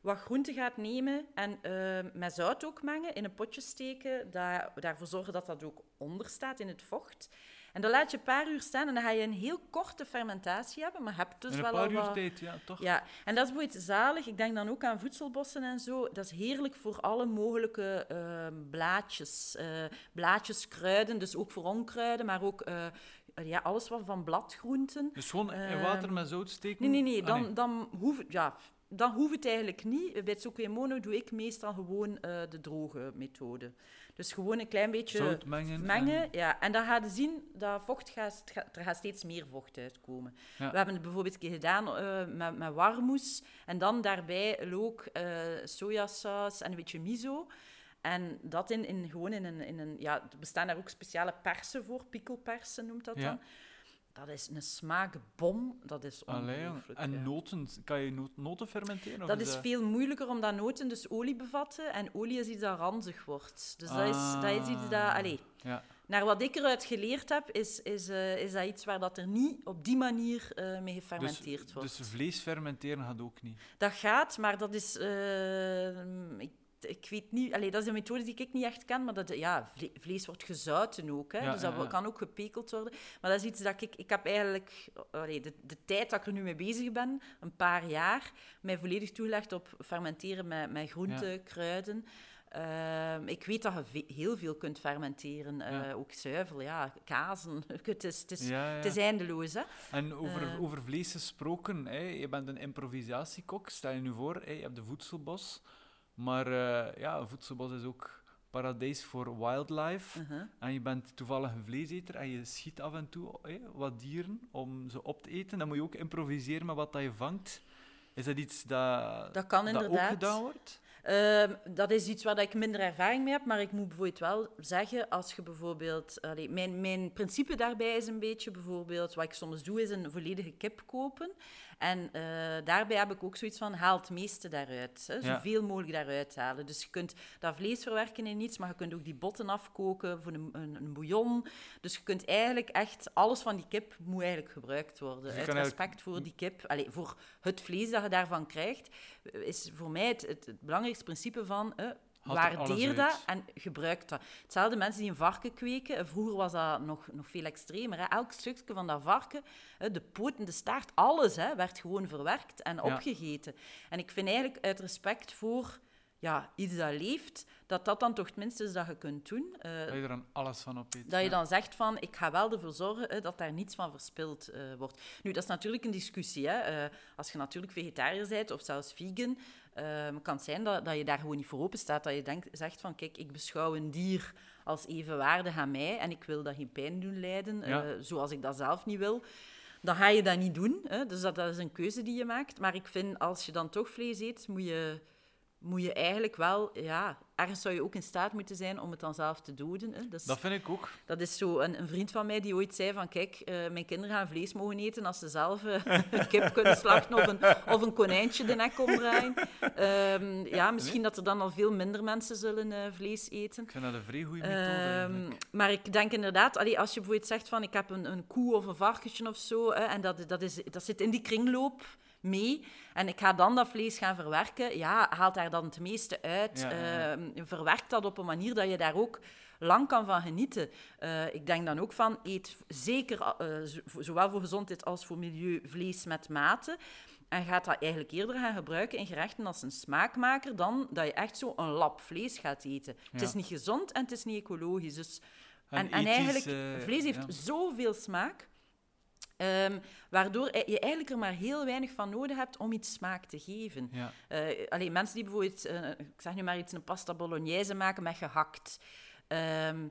wat groente gaat nemen en eh, met zout ook mengen, in een potje steken. Daar, daarvoor zorgen dat dat ook onder staat in het vocht. En dan laat je een paar uur staan en dan ga je een heel korte fermentatie hebben. Maar je hebt dus In een wel paar al uur tijd, ja, toch? Ja, en dat is bijvoorbeeld zalig. Ik denk dan ook aan voedselbossen en zo. Dat is heerlijk voor alle mogelijke ehm, blaadjes. eh, blaadjes, kruiden, dus ook voor onkruiden, maar ook eh, ja, alles wat van bladgroenten. Dus gewoon in Ehm, water met zout steken? Nee, nee, nee. Ah, Dan, dan, hoeft, ja, dan hoeft het eigenlijk niet. Bij het doe ik meestal gewoon eh, de droge methode. Dus gewoon een klein beetje Zout mengen. mengen. en- Ja. En dan ga je zien dat vocht gaat, er gaat steeds meer vocht uitkomen. Ja. We hebben het bijvoorbeeld een keer gedaan eh, met, met warmoes. En dan daarbij look, eh sojasaus en een beetje miso. En dat in, in, gewoon in een, in een... Ja, er bestaan daar ook speciale persen voor. Pikkelpersen noemt dat Ja. dan. Dat is een smaakbom. Dat is ongelooflijk. en ja. noten, kan je no- noten fermenteren? of Dat is veel moeilijker omdat noten dus olie bevatten. En olie is iets dat ranzig wordt. Dus dat, is, dat is iets dat... Ah. Allee, Ja. naar wat ik eruit geleerd heb, is, is, eh, is dat iets waar dat er niet op die manier eh, mee gefermenteerd dus, wordt. Dus vlees fermenteren gaat ook niet. Dat gaat, maar dat is... eh, ik, ik weet niet... Allee, dat is een methode die ik niet echt ken, maar dat, ja, vle- vlees wordt gezouten ook. Hè, Ja, dus dat ja, ja. kan ook gepekeld worden. Maar dat is iets dat ik... Ik heb eigenlijk... Allee, de, de tijd dat ik er nu mee bezig ben, een paar jaar, mij volledig toegelegd op fermenteren met, met groenten, kruiden. Ehm, ik weet dat je heel veel kunt fermenteren. eh, ook zuivel, ja, kazen. Het is, het is, Ja, ja. het is eindeloos, hè. En over, Eh. over vlees gesproken, hè, je bent een improvisatiekok, stel je nu voor, hè, je hebt de voedselbos, maar eh, ja, een voedselbos is ook paradijs voor wildlife. Uh-huh. En je bent toevallig een vleeseter en je schiet af en toe hè, wat dieren om ze op te eten. Dan moet je ook improviseren met wat dat je vangt. Is dat iets dat, Dat kan dat ook gedaan wordt? Ehm, dat is iets waar dat ik minder ervaring mee heb, maar ik moet bijvoorbeeld wel zeggen, als je bijvoorbeeld... allee, mijn, mijn principe daarbij is een beetje bijvoorbeeld, wat ik soms doe, is een volledige kip kopen. En eh, daarbij heb ik ook zoiets van, haal het meeste daaruit. Hè, Ja. zoveel mogelijk daaruit halen. Dus je kunt dat vlees verwerken in iets, maar je kunt ook die botten afkoken voor een, een, een bouillon. Dus je kunt eigenlijk echt, alles van die kip moet eigenlijk gebruikt worden. Dus uit eigenlijk- respect voor die kip, allee, voor het vlees dat je daarvan krijgt, is voor mij het, het, het belangrijkste principe van... eh, Waardeer dat en gebruik dat. Hetzelfde mensen die een varken kweken. eh, Vroeger was dat nog, nog veel extremer. Hè. Elk stukje van dat varken, hè, de poten, de staart, alles hè, werd gewoon verwerkt en opgegeten. En ik vind eigenlijk uit respect voor ja, iets dat leeft, dat dat dan toch het minste is dat je kunt doen. Eh, Dat je er dan alles van op eet. dat je dan zegt van, ik ga wel ervoor zorgen dat daar niets van verspild eh, wordt. Nu, dat is natuurlijk een discussie. Hè. Eh, als je natuurlijk vegetariër bent of zelfs vegan, eh, kan het zijn dat, dat je daar gewoon niet voor open staat. Dat je denkt, zegt van, kijk, ik beschouw een dier als evenwaardig aan mij en ik wil dat geen pijn doen lijden, eh, zoals ik dat zelf niet wil. dan ga je dat niet doen. Hè? Dus dat, dat is een keuze die je maakt. Maar ik vind, als je dan toch vlees eet, moet je, moet je eigenlijk wel... Ja, ergens zou je ook in staat moeten zijn om het dan zelf te doden. Hè? Dus, Dat vind ik ook. dat is zo een, een vriend van mij die ooit zei van... Kijk, eh, mijn kinderen gaan vlees mogen eten als ze zelf eh, een kip kunnen slachten of een, of een konijntje de nek omdraaien. Ehm, ja, misschien dat er dan al veel minder mensen zullen eh, vlees eten. Ik vind dat een vrij goede methode. Eigenlijk. maar ik denk inderdaad, allee, als je bijvoorbeeld zegt van ik heb een, een koe of een varkentje of zo, hè, en dat, dat, is, dat zit in die kringloop mee, en ik ga dan dat vlees gaan verwerken, ja, haalt daar dan het meeste uit. Ja, ja, ja. Ehm, verwerkt dat op een manier dat je daar ook lang kan van genieten. Eh, ik denk dan ook van, eet zeker, eh, zo- zowel voor gezondheid als voor milieu, vlees met mate. En gaat dat eigenlijk eerder gaan gebruiken in gerechten als een smaakmaker dan dat je echt zo een lap vlees gaat eten. Het is niet gezond en het is niet ecologisch. Dus, en, En eigenlijk, eh, vlees heeft ja. zoveel smaak, ehm, waardoor je eigenlijk er maar heel weinig van nodig hebt om iets smaak te geven. Ja. Eh, alleen mensen die bijvoorbeeld, eh, ik zeg nu maar iets, een pasta bolognese maken met gehakt. Ehm,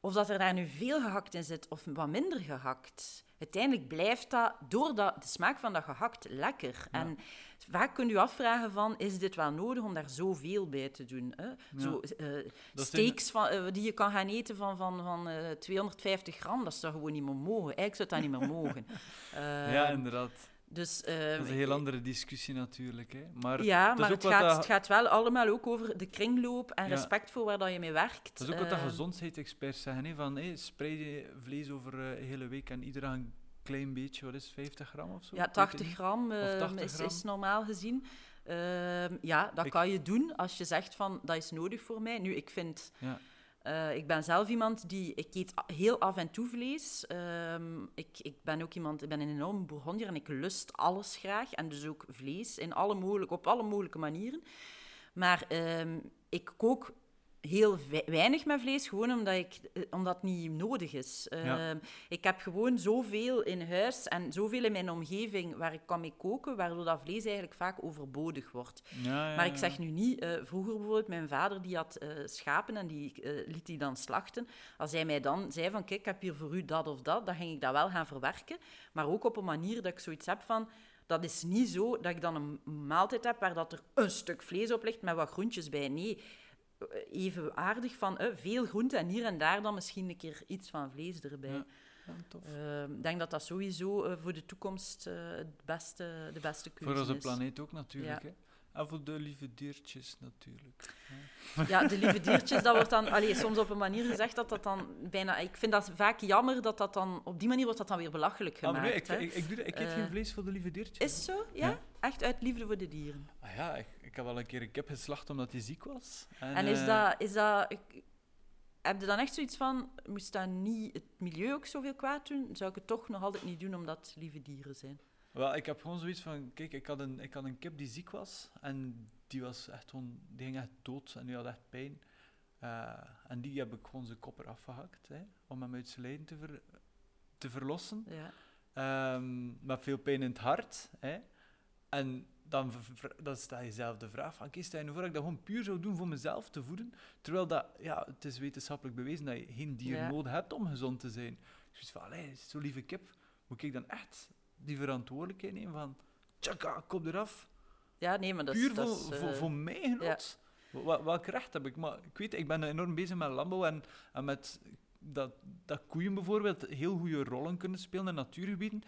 of dat er daar nu veel gehakt in zit of wat minder gehakt. Uiteindelijk blijft dat, door dat, de smaak van dat gehakt, lekker. En vaak kun je je afvragen van, is dit wel nodig om daar zoveel bij te doen? Hè? Zo, eh, steaks van, eh, die je kan gaan eten van, van, van eh, 250 gram, dat zou gewoon niet meer mogen. Eigenlijk zou dat niet meer mogen. ja, inderdaad. Dus, Dat is een ehm, heel andere discussie natuurlijk. Hè. Maar ja, maar het gaat, dat- het gaat wel allemaal ook over de kringloop en Ja. respect voor waar dat je mee werkt. Dat is ook wat de Ehm, gezondheidsexperts zeggen. Hè, van, hey, spreid je vlees over eh, een hele week en iedereen een klein beetje, wat is het, 50 gram of zo? Ja, Ik weet het 80 niet. gram, ehm, 80 is, gram. is normaal gezien. Ehm, ja, dat Ik- kan je doen als je zegt van dat is nodig voor mij. Nu, ik vind, Ja. Eh, ik ben zelf iemand die, ik eet heel af en toe vlees. Ehm, ik, ik ben ook iemand, ik ben een enorme bourgondier en ik lust alles graag. En dus ook vlees in alle mogelijke, op alle mogelijke manieren. Maar ehm, ik kook heel wei- weinig met vlees, gewoon omdat, ik, eh, omdat het niet nodig is. Ja. Ehm, ik heb gewoon zoveel in huis en zoveel in mijn omgeving waar ik kan mee koken, waardoor dat vlees eigenlijk vaak overbodig wordt. Ja, ja, Maar ik zeg nu niet, eh, vroeger bijvoorbeeld, mijn vader die had eh, schapen en die liet die dan slachten. Als hij mij dan zei van, kijk, ik heb hier voor u dat of dat, dan ging ik dat wel gaan verwerken. Maar ook op een manier dat ik zoiets heb van, dat is niet zo dat ik dan een maaltijd heb waar dat er een stuk vlees op ligt met wat groentjes bij. Nee, even aardig van eh, veel groente en hier en daar dan misschien een keer iets van vlees erbij. Ja. Ehm, Ik denk dat dat sowieso eh, voor de toekomst eh, het beste, de beste keuze Voor onze is. planeet ook natuurlijk. Ja. Hè. En voor de lieve diertjes natuurlijk. Ja, de lieve diertjes, dat wordt dan allee, soms op een manier gezegd dat dat dan bijna... Ik vind dat vaak jammer dat dat dan... Op die manier wordt dat dan weer belachelijk Ah, gemaakt. maar nee, ik, hè. ik, ik, doe dat- ik eet Eh, geen vlees voor de lieve diertjes. Is zo? Ja? Ja. Echt uit liefde voor de dieren. Ah, ja, ik, ik heb al een keer een kip geslacht omdat hij ziek was. En, En is eh, dat... Is dat ik, heb je dan echt zoiets van... Moest dat niet het milieu ook zoveel kwaad doen? Zou ik het toch nog altijd niet doen omdat het lieve dieren zijn? Wel, ik heb gewoon zoiets van, kijk, ik had, een, ik had een kip die ziek was en die was echt gewoon, die ging echt dood en die had echt pijn. Eh, en die heb ik gewoon zijn kop eraf gehakt, hè, om hem uit zijn lijden te, ver, te verlossen. Ja. Ehm, met veel pijn in het hart. Hè. En dan, dan stel je jezelf de vraag van, oké, stel je nu voor dat ik dat gewoon puur zou doen voor mezelf te voeden, terwijl dat, ja, het is wetenschappelijk bewezen dat je geen dier Ja. nodig hebt om gezond te zijn. Dus van, allee, zo'n lieve kip, moet ik dan echt die verantwoordelijkheid nemen van, tjaka, kop eraf, ja, nee, maar dat is... puur voor, voor, eh, voor mijn genot. Wel- Welk recht heb ik? Maar ik weet, ik ben enorm bezig met landbouw en, en met dat, dat koeien bijvoorbeeld heel goede rollen kunnen spelen in natuurgebieden,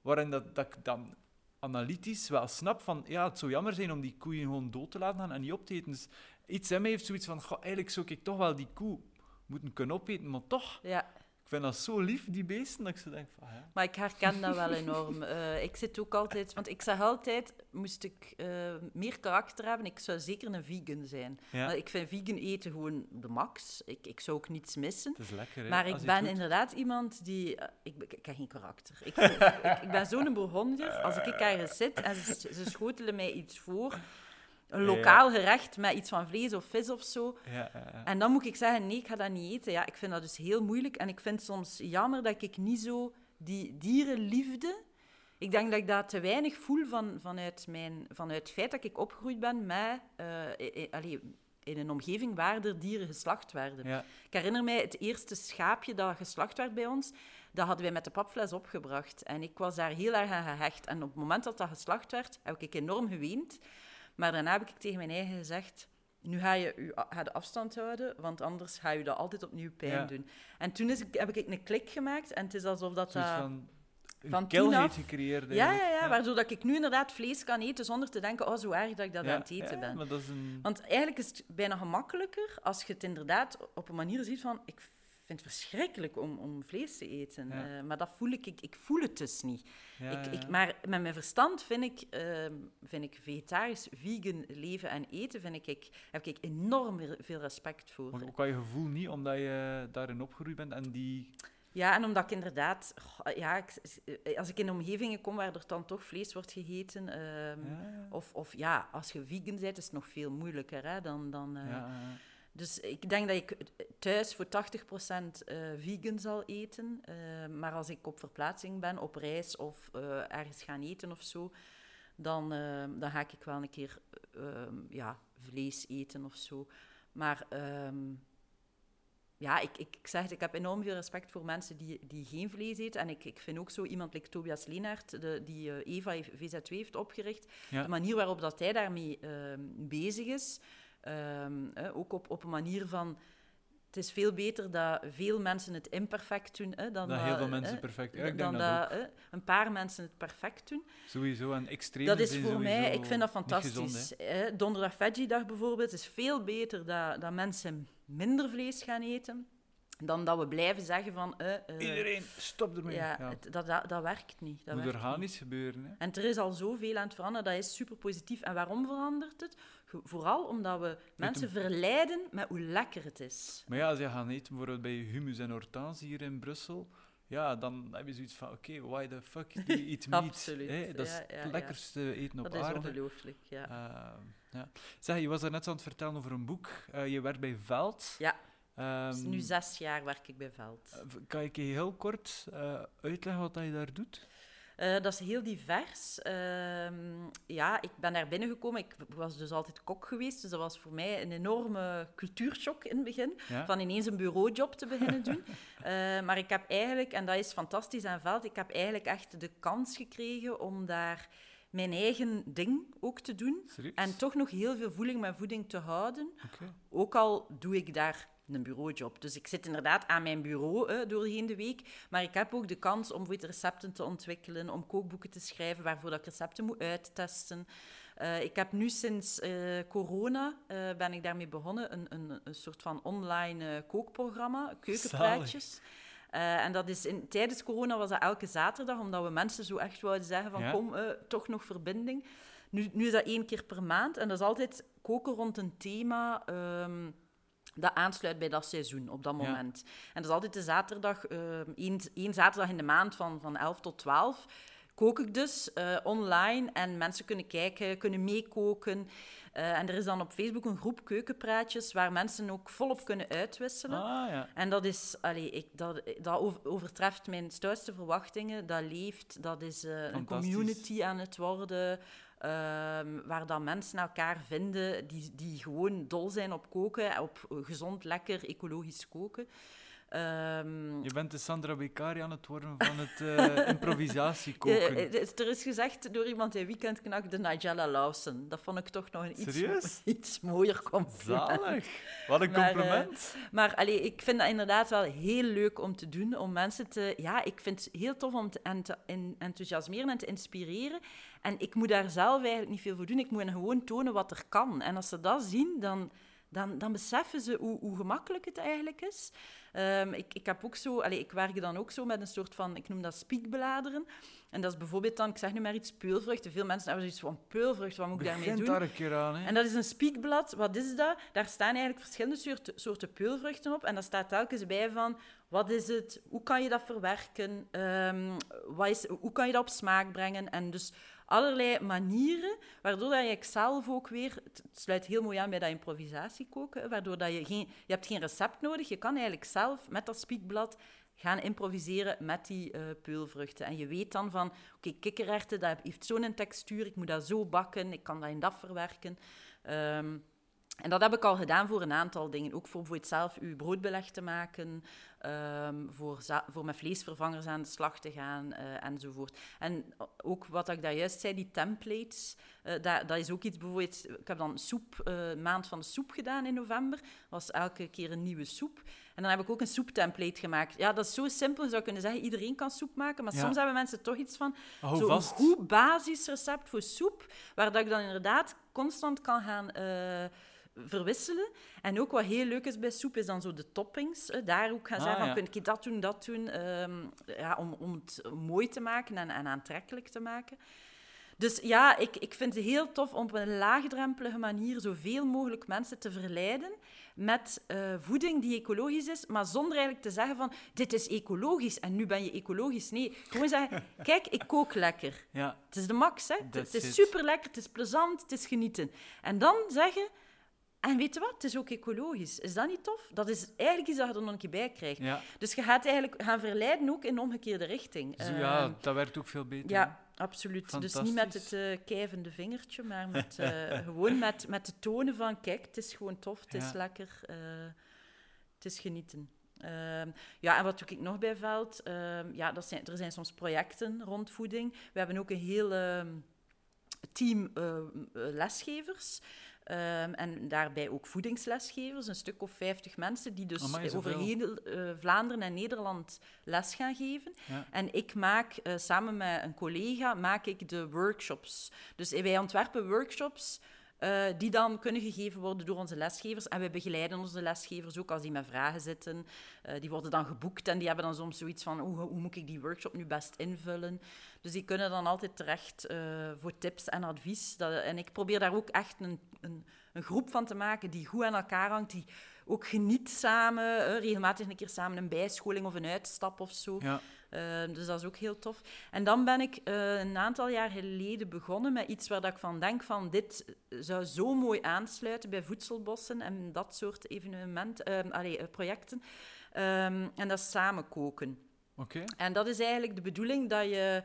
waarin dat, dat ik dan analytisch wel snap van, ja, het zou jammer zijn om die koeien gewoon dood te laten gaan en niet op te eten. Dus iets in mij heeft zoiets van, goh, eigenlijk zou ik toch wel die koe moeten kunnen opeten, maar toch, Ja, ik vind dat zo lief, die beesten, dat ik zo denk van, ah ja. Maar ik herken dat wel enorm. Eh, ik zit ook altijd... Want ik zeg altijd, moest ik eh, meer karakter hebben, ik zou zeker een vegan zijn. ja. Maar ik vind vegan eten gewoon de max. Ik, ik zou ook niets missen. Het is lekker, hè, Maar ik ben doet. inderdaad iemand die... eh, ik, ik, ik heb geen karakter. Ik, ik, ik ben zo'n Bourgondier. Als ik ergens zit en ze, ze schotelen mij iets voor... Een ja. lokaal gerecht met iets van vlees of vis of zo. Ja. En dan moet ik zeggen, nee, ik ga dat niet eten. Ja, ik vind dat dus heel moeilijk. En ik vind het soms jammer dat ik niet zo die dierenliefde... Ik denk dat ik dat te weinig voel van, vanuit, mijn, vanuit het feit dat ik opgegroeid ben met... allee, in een omgeving waar er dieren geslacht werden. Ik herinner mij het eerste schaapje dat geslacht werd bij ons. dat hadden wij met de papfles opgebracht. En ik was daar heel erg aan gehecht. En op het moment dat dat geslacht werd, heb ik enorm geweend. Maar daarna heb ik tegen mijn eigen gezegd... Nu ga je ga de afstand houden, want anders ga je dat altijd opnieuw pijn Ja. doen. En toen is, ik- heb ik een klik gemaakt en het is alsof dat... Dat van, een van kilheid toen af- gecreëerd. ja, ja, ja, waardoor dat ik nu inderdaad vlees kan eten zonder te denken, oh, zo erg dat ik dat Ja, aan het eten ja, ben. maar dat is een... Want eigenlijk is het bijna gemakkelijker als je het inderdaad op een manier ziet van... Ik vind het verschrikkelijk om, om vlees te eten. Ja. eh, maar dat voel ik, ik... Ik voel het dus niet. ja, ik, ik, maar met mijn verstand vind ik, ehm, vind ik vegetarisch, vegan leven en eten... Vind ik, ik, heb ik enorm veel- respect voor. Maar ook al je gevoel niet, omdat je daarin opgegroeid bent en die... Ja, en omdat ik inderdaad... Ja, ik, als ik in omgevingen kom waar er dan toch vlees wordt gegeten... ehm, Ja, Of, of ja, als je vegan bent, is het nog veel moeilijker hè, dan... dan eh, ja. Dus ik denk dat ik thuis voor 80% eh vegan zal eten. eh, maar als ik op verplaatsing ben, op reis of eh, ergens gaan eten of zo, dan, dan ga ik wel een keer ehm, ja, vlees eten of zo. Maar ehm, ja, ik, ik, ik zeg het, ik heb enorm veel respect voor mensen die, die geen vlees eten. En ik, ik vind ook zo iemand like Tobias Leenaert, de, die Eva VZ2 heeft opgericht. Ja. De manier waarop dat hij daarmee ehm, bezig is, ehm, eh, ook op, op een manier van... Het is veel beter dat veel mensen het imperfect doen, hè, dan Dat heel veel mensen perfect... Ja, ik denk dan dat, een paar mensen het perfect doen. Sowieso, en extreem Dat is voor mij, ik vind dat gezond, fantastisch. hè. Donderdag Veggie-dag bijvoorbeeld is veel beter dat, dat mensen minder vlees gaan eten, dan dat we blijven zeggen van... eh, eh, Iedereen, stop ermee. ja, Ja, het- dat, dat, dat werkt niet. Dat moet werkt niet. organisch gebeuren. Hè. En er is al zoveel aan het veranderen, dat is super positief. En waarom verandert het? Vooral omdat we mensen verleiden met hoe lekker het is. Maar ja, als je gaat eten bijvoorbeeld bij Humus en Hortense hier in Brussel, ja, dan heb je zoiets van, oké, why the fuck do you eat meat? Absoluut, Dat is ja, ja, het ja. lekkerste eten op Dat is aarde. ongelooflijk, ja. Ehm, ja. Zeg, je was daar net aan het vertellen over een boek. Eh, je werkt bij Veld. Ja. Ehm, Dus nu zes jaar werk ik bij Veld. eh, kan je heel kort eh, uitleggen wat je daar doet? Eh, dat is heel divers. Ehm, ja, ik ben daar binnengekomen. Ik was dus altijd kok geweest, dus dat was voor mij een enorme cultuurshock in het begin. Ja? van ineens een bureaujob te beginnen doen. Maar ik heb eigenlijk, en dat is fantastisch aan Veld, ik heb eigenlijk echt de kans gekregen om daar mijn eigen ding ook te doen. Serieus? En toch nog heel veel voeling met voeding te houden. Ook al doe ik daar een bureaujob. Dus ik zit inderdaad aan mijn bureau eh, doorheen de week. Maar ik heb ook de kans om bijvoorbeeld recepten te ontwikkelen, om kookboeken te schrijven waarvoor dat ik recepten moet uittesten. Eh, ik heb nu sinds eh, corona eh, ben ik daarmee begonnen, een, een, een soort van online kookprogramma, keukenpraatjes. En dat is in, tijdens corona was dat elke zaterdag, omdat we mensen zo echt wouden zeggen van Ja. kom, toch nog verbinding. Nu, nu is dat één keer per maand en dat is altijd koken rond een thema ehm, dat aansluit bij dat seizoen op dat Ja. moment. En dat is altijd de zaterdag, ehm, één, één zaterdag in de maand van, van 11 tot 12 kook ik dus eh, online en mensen kunnen kijken, kunnen meekoken. Eh, en er is dan op Facebook een groep keukenpraatjes waar mensen ook volop kunnen uitwisselen. Ah, ja. En dat is, allee, ik, dat, dat over- overtreft mijn stoutste verwachtingen. Dat leeft, dat is eh, een community aan het worden. Ehm, waar dan mensen elkaar vinden die, die gewoon dol zijn op koken, op gezond, lekker, ecologisch koken. Ehm, Je bent de Sandra Beccari aan het worden van het eh improvisatiekoken. eh, eh, er is gezegd door iemand in Weekendknak, de Nigella Lawson. Dat vond ik toch nog een iets, iets mooier compliment. Zalig. Wat een Maar, compliment. Maar allee, ik vind dat inderdaad wel heel leuk om te doen. Om mensen te... Ja, ik vind het heel tof om te, en te en- enthousiasmeren en te inspireren. En ik moet daar zelf eigenlijk niet veel voor doen. Ik moet hen gewoon tonen wat er kan. En als ze dat zien, dan, dan, dan beseffen ze hoe, hoe gemakkelijk het eigenlijk is. Ehm, ik, ik, heb ook zo, ik werk dan ook zo met een soort van, ik noem dat spiekbladeren. En dat is bijvoorbeeld dan, ik zeg nu maar iets, peulvruchten. Veel mensen hebben zoiets van peulvrucht, wat moet ik daarmee doen? daar een keer aan, hè. En dat is een spiekblad. Wat is dat? Daar staan eigenlijk verschillende soorten, soorten peulvruchten op. En daar staat telkens bij van, wat is het? Hoe kan je dat verwerken? Ehm, wat is, hoe kan je dat op smaak brengen? En dus allerlei manieren, waardoor dat je zelf ook weer... Het sluit heel mooi aan bij dat improvisatiekoken, waardoor dat je geen... Je hebt geen recept nodig. Je kan eigenlijk zelf met dat spiekblad gaan improviseren met die eh, peulvruchten. En je weet dan van, oké, kikkererwten, dat heeft zo'n textuur, ik moet dat zo bakken, ik kan dat in dat verwerken. Ehm, en dat heb ik al gedaan voor een aantal dingen. Ook voor bijvoorbeeld zelf uw broodbeleg te maken. Ehm, voor, voor met vleesvervangers aan de slag te gaan eh, enzovoort. En ook wat ik daar juist zei, die templates, eh, dat, dat is ook iets bijvoorbeeld... Ik heb dan soep, eh, maand van de soep gedaan in november. was elke keer een nieuwe soep. En dan heb ik ook een soeptemplate gemaakt. Ja, dat is zo simpel. Je zou kunnen zeggen, iedereen kan soep maken. Maar Ja. soms hebben mensen toch iets van... Zo'n vast. goed basisrecept voor soep, waar dat ik dan inderdaad constant kan gaan verwisselen. En ook wat heel leuk is bij soep, is dan zo de toppings. daar ook gaan Ah, zeggen van, ja. kun je dat doen, dat doen, ehm, ja, om, om het mooi te maken en, en aantrekkelijk te maken. Dus ja, ik, ik vind het heel tof om op een laagdrempelige manier zoveel mogelijk mensen te verleiden met eh, voeding die ecologisch is, maar zonder eigenlijk te zeggen van dit is ecologisch en nu ben je ecologisch. Nee, gewoon zeggen, kijk, ik kook lekker. Ja, Het is de max, hè. Het- Het is super lekker, het is plezant, het is genieten. En dan zeggen, en weet je wat, het is ook ecologisch. Is dat niet tof? Dat is eigenlijk iets dat je er nog een keer bij krijgt. ja. Dus je gaat eigenlijk gaan verleiden ook in de omgekeerde richting. Eh, ja, dat werkt ook veel beter. ja, absoluut. Dus niet met het eh kijvende vingertje, maar met, eh, gewoon met, met de tonen van, kijk, het is gewoon tof, het is lekker, eh, het is genieten. Ehm, ja, en wat doe ik nog bij Veld? Ehm, ja, dat zijn, er zijn soms projecten rond voeding. We hebben ook een heel ehm, team lesgevers. Ehm, en daarbij ook voedingslesgevers, een stuk of 50 mensen die dus Amai, over heel eh, Vlaanderen en Nederland les gaan geven. Ja. En ik maak eh, samen met een collega maak ik de workshops. Dus eh, wij ontwerpen workshops eh, die dan kunnen gegeven worden door onze lesgevers. En wij begeleiden onze lesgevers ook als die met vragen zitten. Eh, die worden dan geboekt en die hebben dan soms zoiets van hoe, hoe moet ik die workshop nu best invullen. Dus die kunnen dan altijd terecht eh, voor tips en advies. Dat, en ik probeer daar ook echt een, een, een groep van te maken die goed aan elkaar hangt, die ook geniet samen, regelmatig een keer samen een bijscholing of een uitstap of zo. Ja. Eh, dus dat is ook heel tof. En dan ben ik eh, een aantal jaar geleden begonnen met iets waar dat ik van denk van dit zou zo mooi aansluiten bij voedselbossen en dat soort evenementen, eh, allee, eh, projecten. Ehm, en dat is samen koken. Oké. En dat is eigenlijk de bedoeling dat je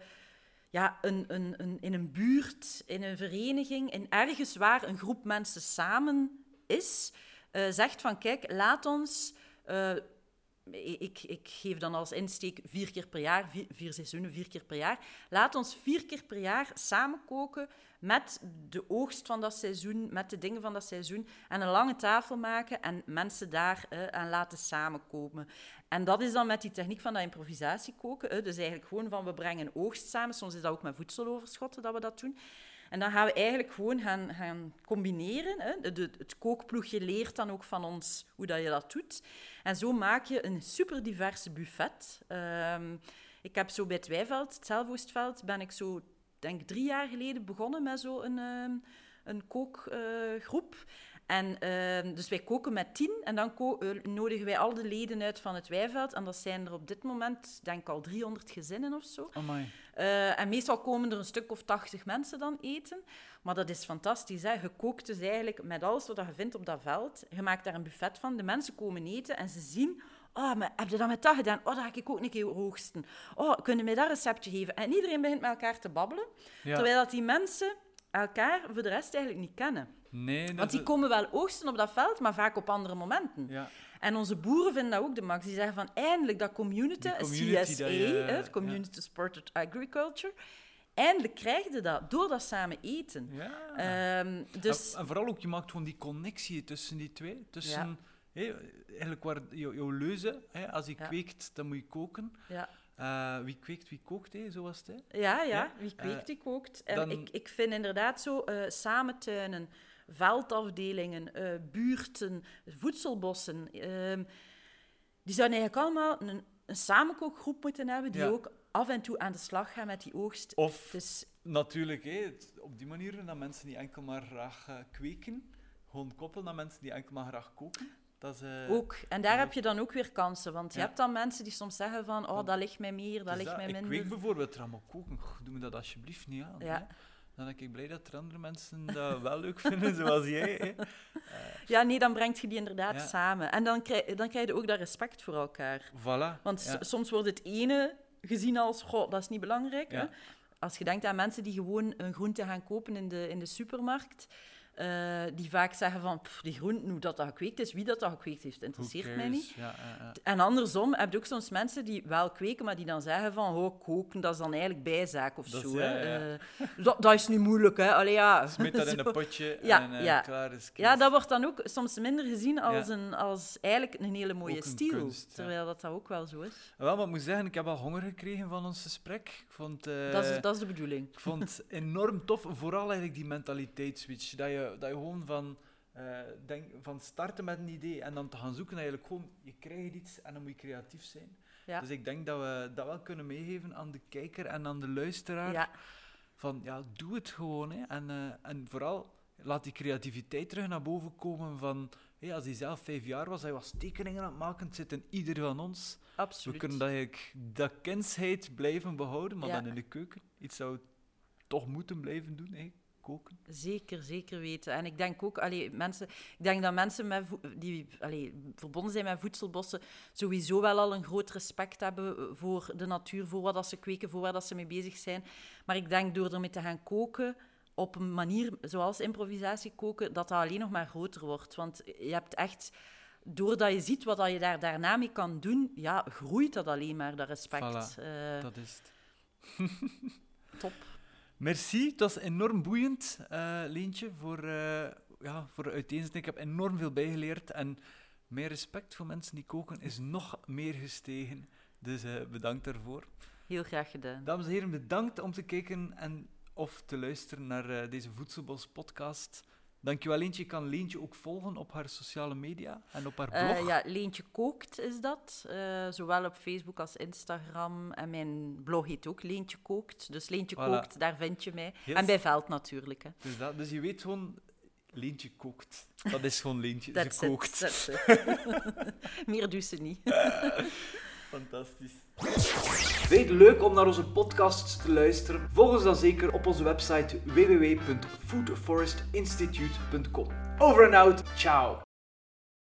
ja, een, een, een, in een buurt, in een vereniging, in ergens waar een groep mensen samen is, eh, zegt van kijk, laat ons. Eh, ik, ik geef dan als insteek vier keer per jaar, vier, seizoenen, vier keer per jaar. Laat ons vier keer per jaar samen koken met de oogst van dat seizoen, met de dingen van dat seizoen. En een lange tafel maken en mensen daar eh, aan laten samenkomen. En dat is dan met die techniek van dat improvisatiekoken. hè. Dus eigenlijk gewoon van we brengen oogst samen. Soms is dat ook met voedseloverschotten dat we dat doen. En dan gaan we eigenlijk gewoon gaan, gaan combineren. Hè. De, het kookploegje leert dan ook van ons hoe dat je dat doet. En zo maak je een super diverse buffet. Ehm, ik heb zo bij het Wijveld, het ben ik zo, denk drie jaar geleden begonnen met zo'n ehm een kookgroep. en ehm, dus wij koken met tien en dan eh, nodigen wij al de leden uit van het Wijveld. En dat zijn er op dit moment, denk al 300 gezinnen of zo. Eh, en meestal komen er een stuk of 80 mensen dan eten. Maar dat is fantastisch. Hè? Je kookt dus eigenlijk met alles wat je vindt op dat veld. Je maakt daar een buffet van. De mensen komen eten en ze zien... Oh, maar heb je dat met dat gedaan? Oh, dat ga ik ook een keer hoogsten. Oh, kunnen mij dat receptje geven? En iedereen begint met elkaar te babbelen. Ja. Terwijl dat die mensen elkaar voor de rest eigenlijk niet kennen. Nee, Want die komen wel oogsten op dat veld, maar vaak op andere momenten. Ja. En onze boeren vinden dat ook de max. Die zeggen van eindelijk dat community, CSA, dat je- hè, het Community Supported Agriculture, eindelijk krijg je dat door dat samen eten. Ja. Ehm, dus En, vooral ook, je maakt gewoon die connectie tussen die twee. Tussen, eigenlijk waar jou- jouw leuze, als je Ja. kweekt, dan moet je koken. ja, Eh, wie kweekt, wie kookt, hé, zo was het. Hè? ja, ja, Ja, wie eh, kweekt, die kookt. En dan- ik, ik vind inderdaad zo eh samentuinen, veldafdelingen, eh, buurten, voedselbossen, ehm, die zouden eigenlijk allemaal een, een samenkookgroep moeten hebben die Ja. ook af en toe aan de slag gaan met die oogst. Of Dus natuurlijk, hé, het- op die manier dat mensen die enkel maar graag eh, kweken, gewoon koppelen naar mensen die enkel maar graag koken. Dat is, eh, Ook. En daar Ja. heb je dan ook weer kansen. Want je Ja. hebt dan mensen die soms zeggen van... Oh, dat ligt mij meer, dat ligt mij Ik minder. kweek bijvoorbeeld allemaal koken. Doe me dat alsjeblieft niet aan. Ja. hè. Dan ben ik blij dat er andere mensen dat wel leuk vinden, zoals jij. Hè. Ja, nee, dan brengt je die inderdaad Ja. samen. En dan krijg, dan krijg je ook dat respect voor elkaar. Voilà. Want ja. soms wordt het ene gezien als... Goh, dat is niet belangrijk. Hè? Als je denkt aan mensen die gewoon een groente gaan kopen in de, in de supermarkt... eh, die vaak zeggen van, "Pff, die groenten, hoe dat, dat gekweekt is, wie dat, dat gekweekt heeft, interesseert mij niet. cares? Ja, ja, ja. En andersom heb je ook soms mensen die wel kweken, maar die dan zeggen van, oh, koken, dat is dan eigenlijk bijzaak of Dat is- zo. hè. ja. Eh, dat, dat is niet moeilijk, hè. Allee, ja. Smeet dat in een potje Ja, en eh, klaar is Ja, dat wordt dan ook soms minder gezien als, een, als eigenlijk een hele mooie stijl. terwijl dat, dat ook wel zo is. Wel, maar ik moet zeggen, ik heb al honger gekregen van ons gesprek. Ik vond, dat, is, dat is de bedoeling. ik vond het enorm tof, vooral eigenlijk die mentaliteitsswitch. Dat je, dat je gewoon van, eh, denk, van starten met een idee en dan te gaan zoeken, eigenlijk gewoon, je krijgt iets en dan moet je creatief zijn. Ja. Dus ik denk dat we dat wel kunnen meegeven aan de kijker en aan de luisteraar. Ja, Van, ja, doe het gewoon. Hè. En, eh, en vooral, laat die creativiteit terug naar boven komen van... hé, als hij zelf vijf jaar was, hij was tekeningen aan het maken, het zit in ieder van ons. We absoluut. kunnen dat, eigenlijk, dat kindsheid blijven behouden, maar Ja. dan in de keuken. Iets zou we toch moeten blijven doen, hè? Koken. Zeker, zeker weten. En ik denk ook, allee, mensen, ik denk dat mensen met die allee, verbonden zijn met voedselbossen sowieso wel al een groot respect hebben voor de natuur, voor wat dat ze kweken, voor waar dat ze mee bezig zijn. Maar ik denk door ermee te gaan koken op een manier zoals improvisatie koken, dat dat alleen nog maar groter wordt. Want je hebt echt, doordat je ziet wat dat je daar daarna mee kan doen, ja, groeit dat alleen maar, dat respect. Voilà. Eh, Dat is het. top. Merci, het was enorm boeiend, eh, Leentje, voor, eh ja, voor de uiteenzetting. Ik heb enorm veel bijgeleerd en mijn respect voor mensen die koken is nog meer gestegen. Dus eh, bedankt daarvoor. Heel graag gedaan. Dames en heren, bedankt om te kijken en of te luisteren naar deze Voedselbos podcast. Dankjewel Leentje. Je kan Leentje ook volgen op haar sociale media en op haar blog. Eh, ja, Leentje Kookt is dat. eh, zowel op Facebook als Instagram. En mijn blog heet ook Leentje Kookt. Dus Leentje Voilà. Kookt, daar vind je mij. Yes. En bij Veld natuurlijk. Hè. Dus, dat, dus je weet gewoon, Leentje kookt. Dat is gewoon Leentje, ze kookt. it. Meer doet ze niet. Fantastisch. Vind je het leuk om naar onze podcasts te luisteren? Volg ons dan zeker op onze website www.foodforestinstitute.com. Over en out, ciao!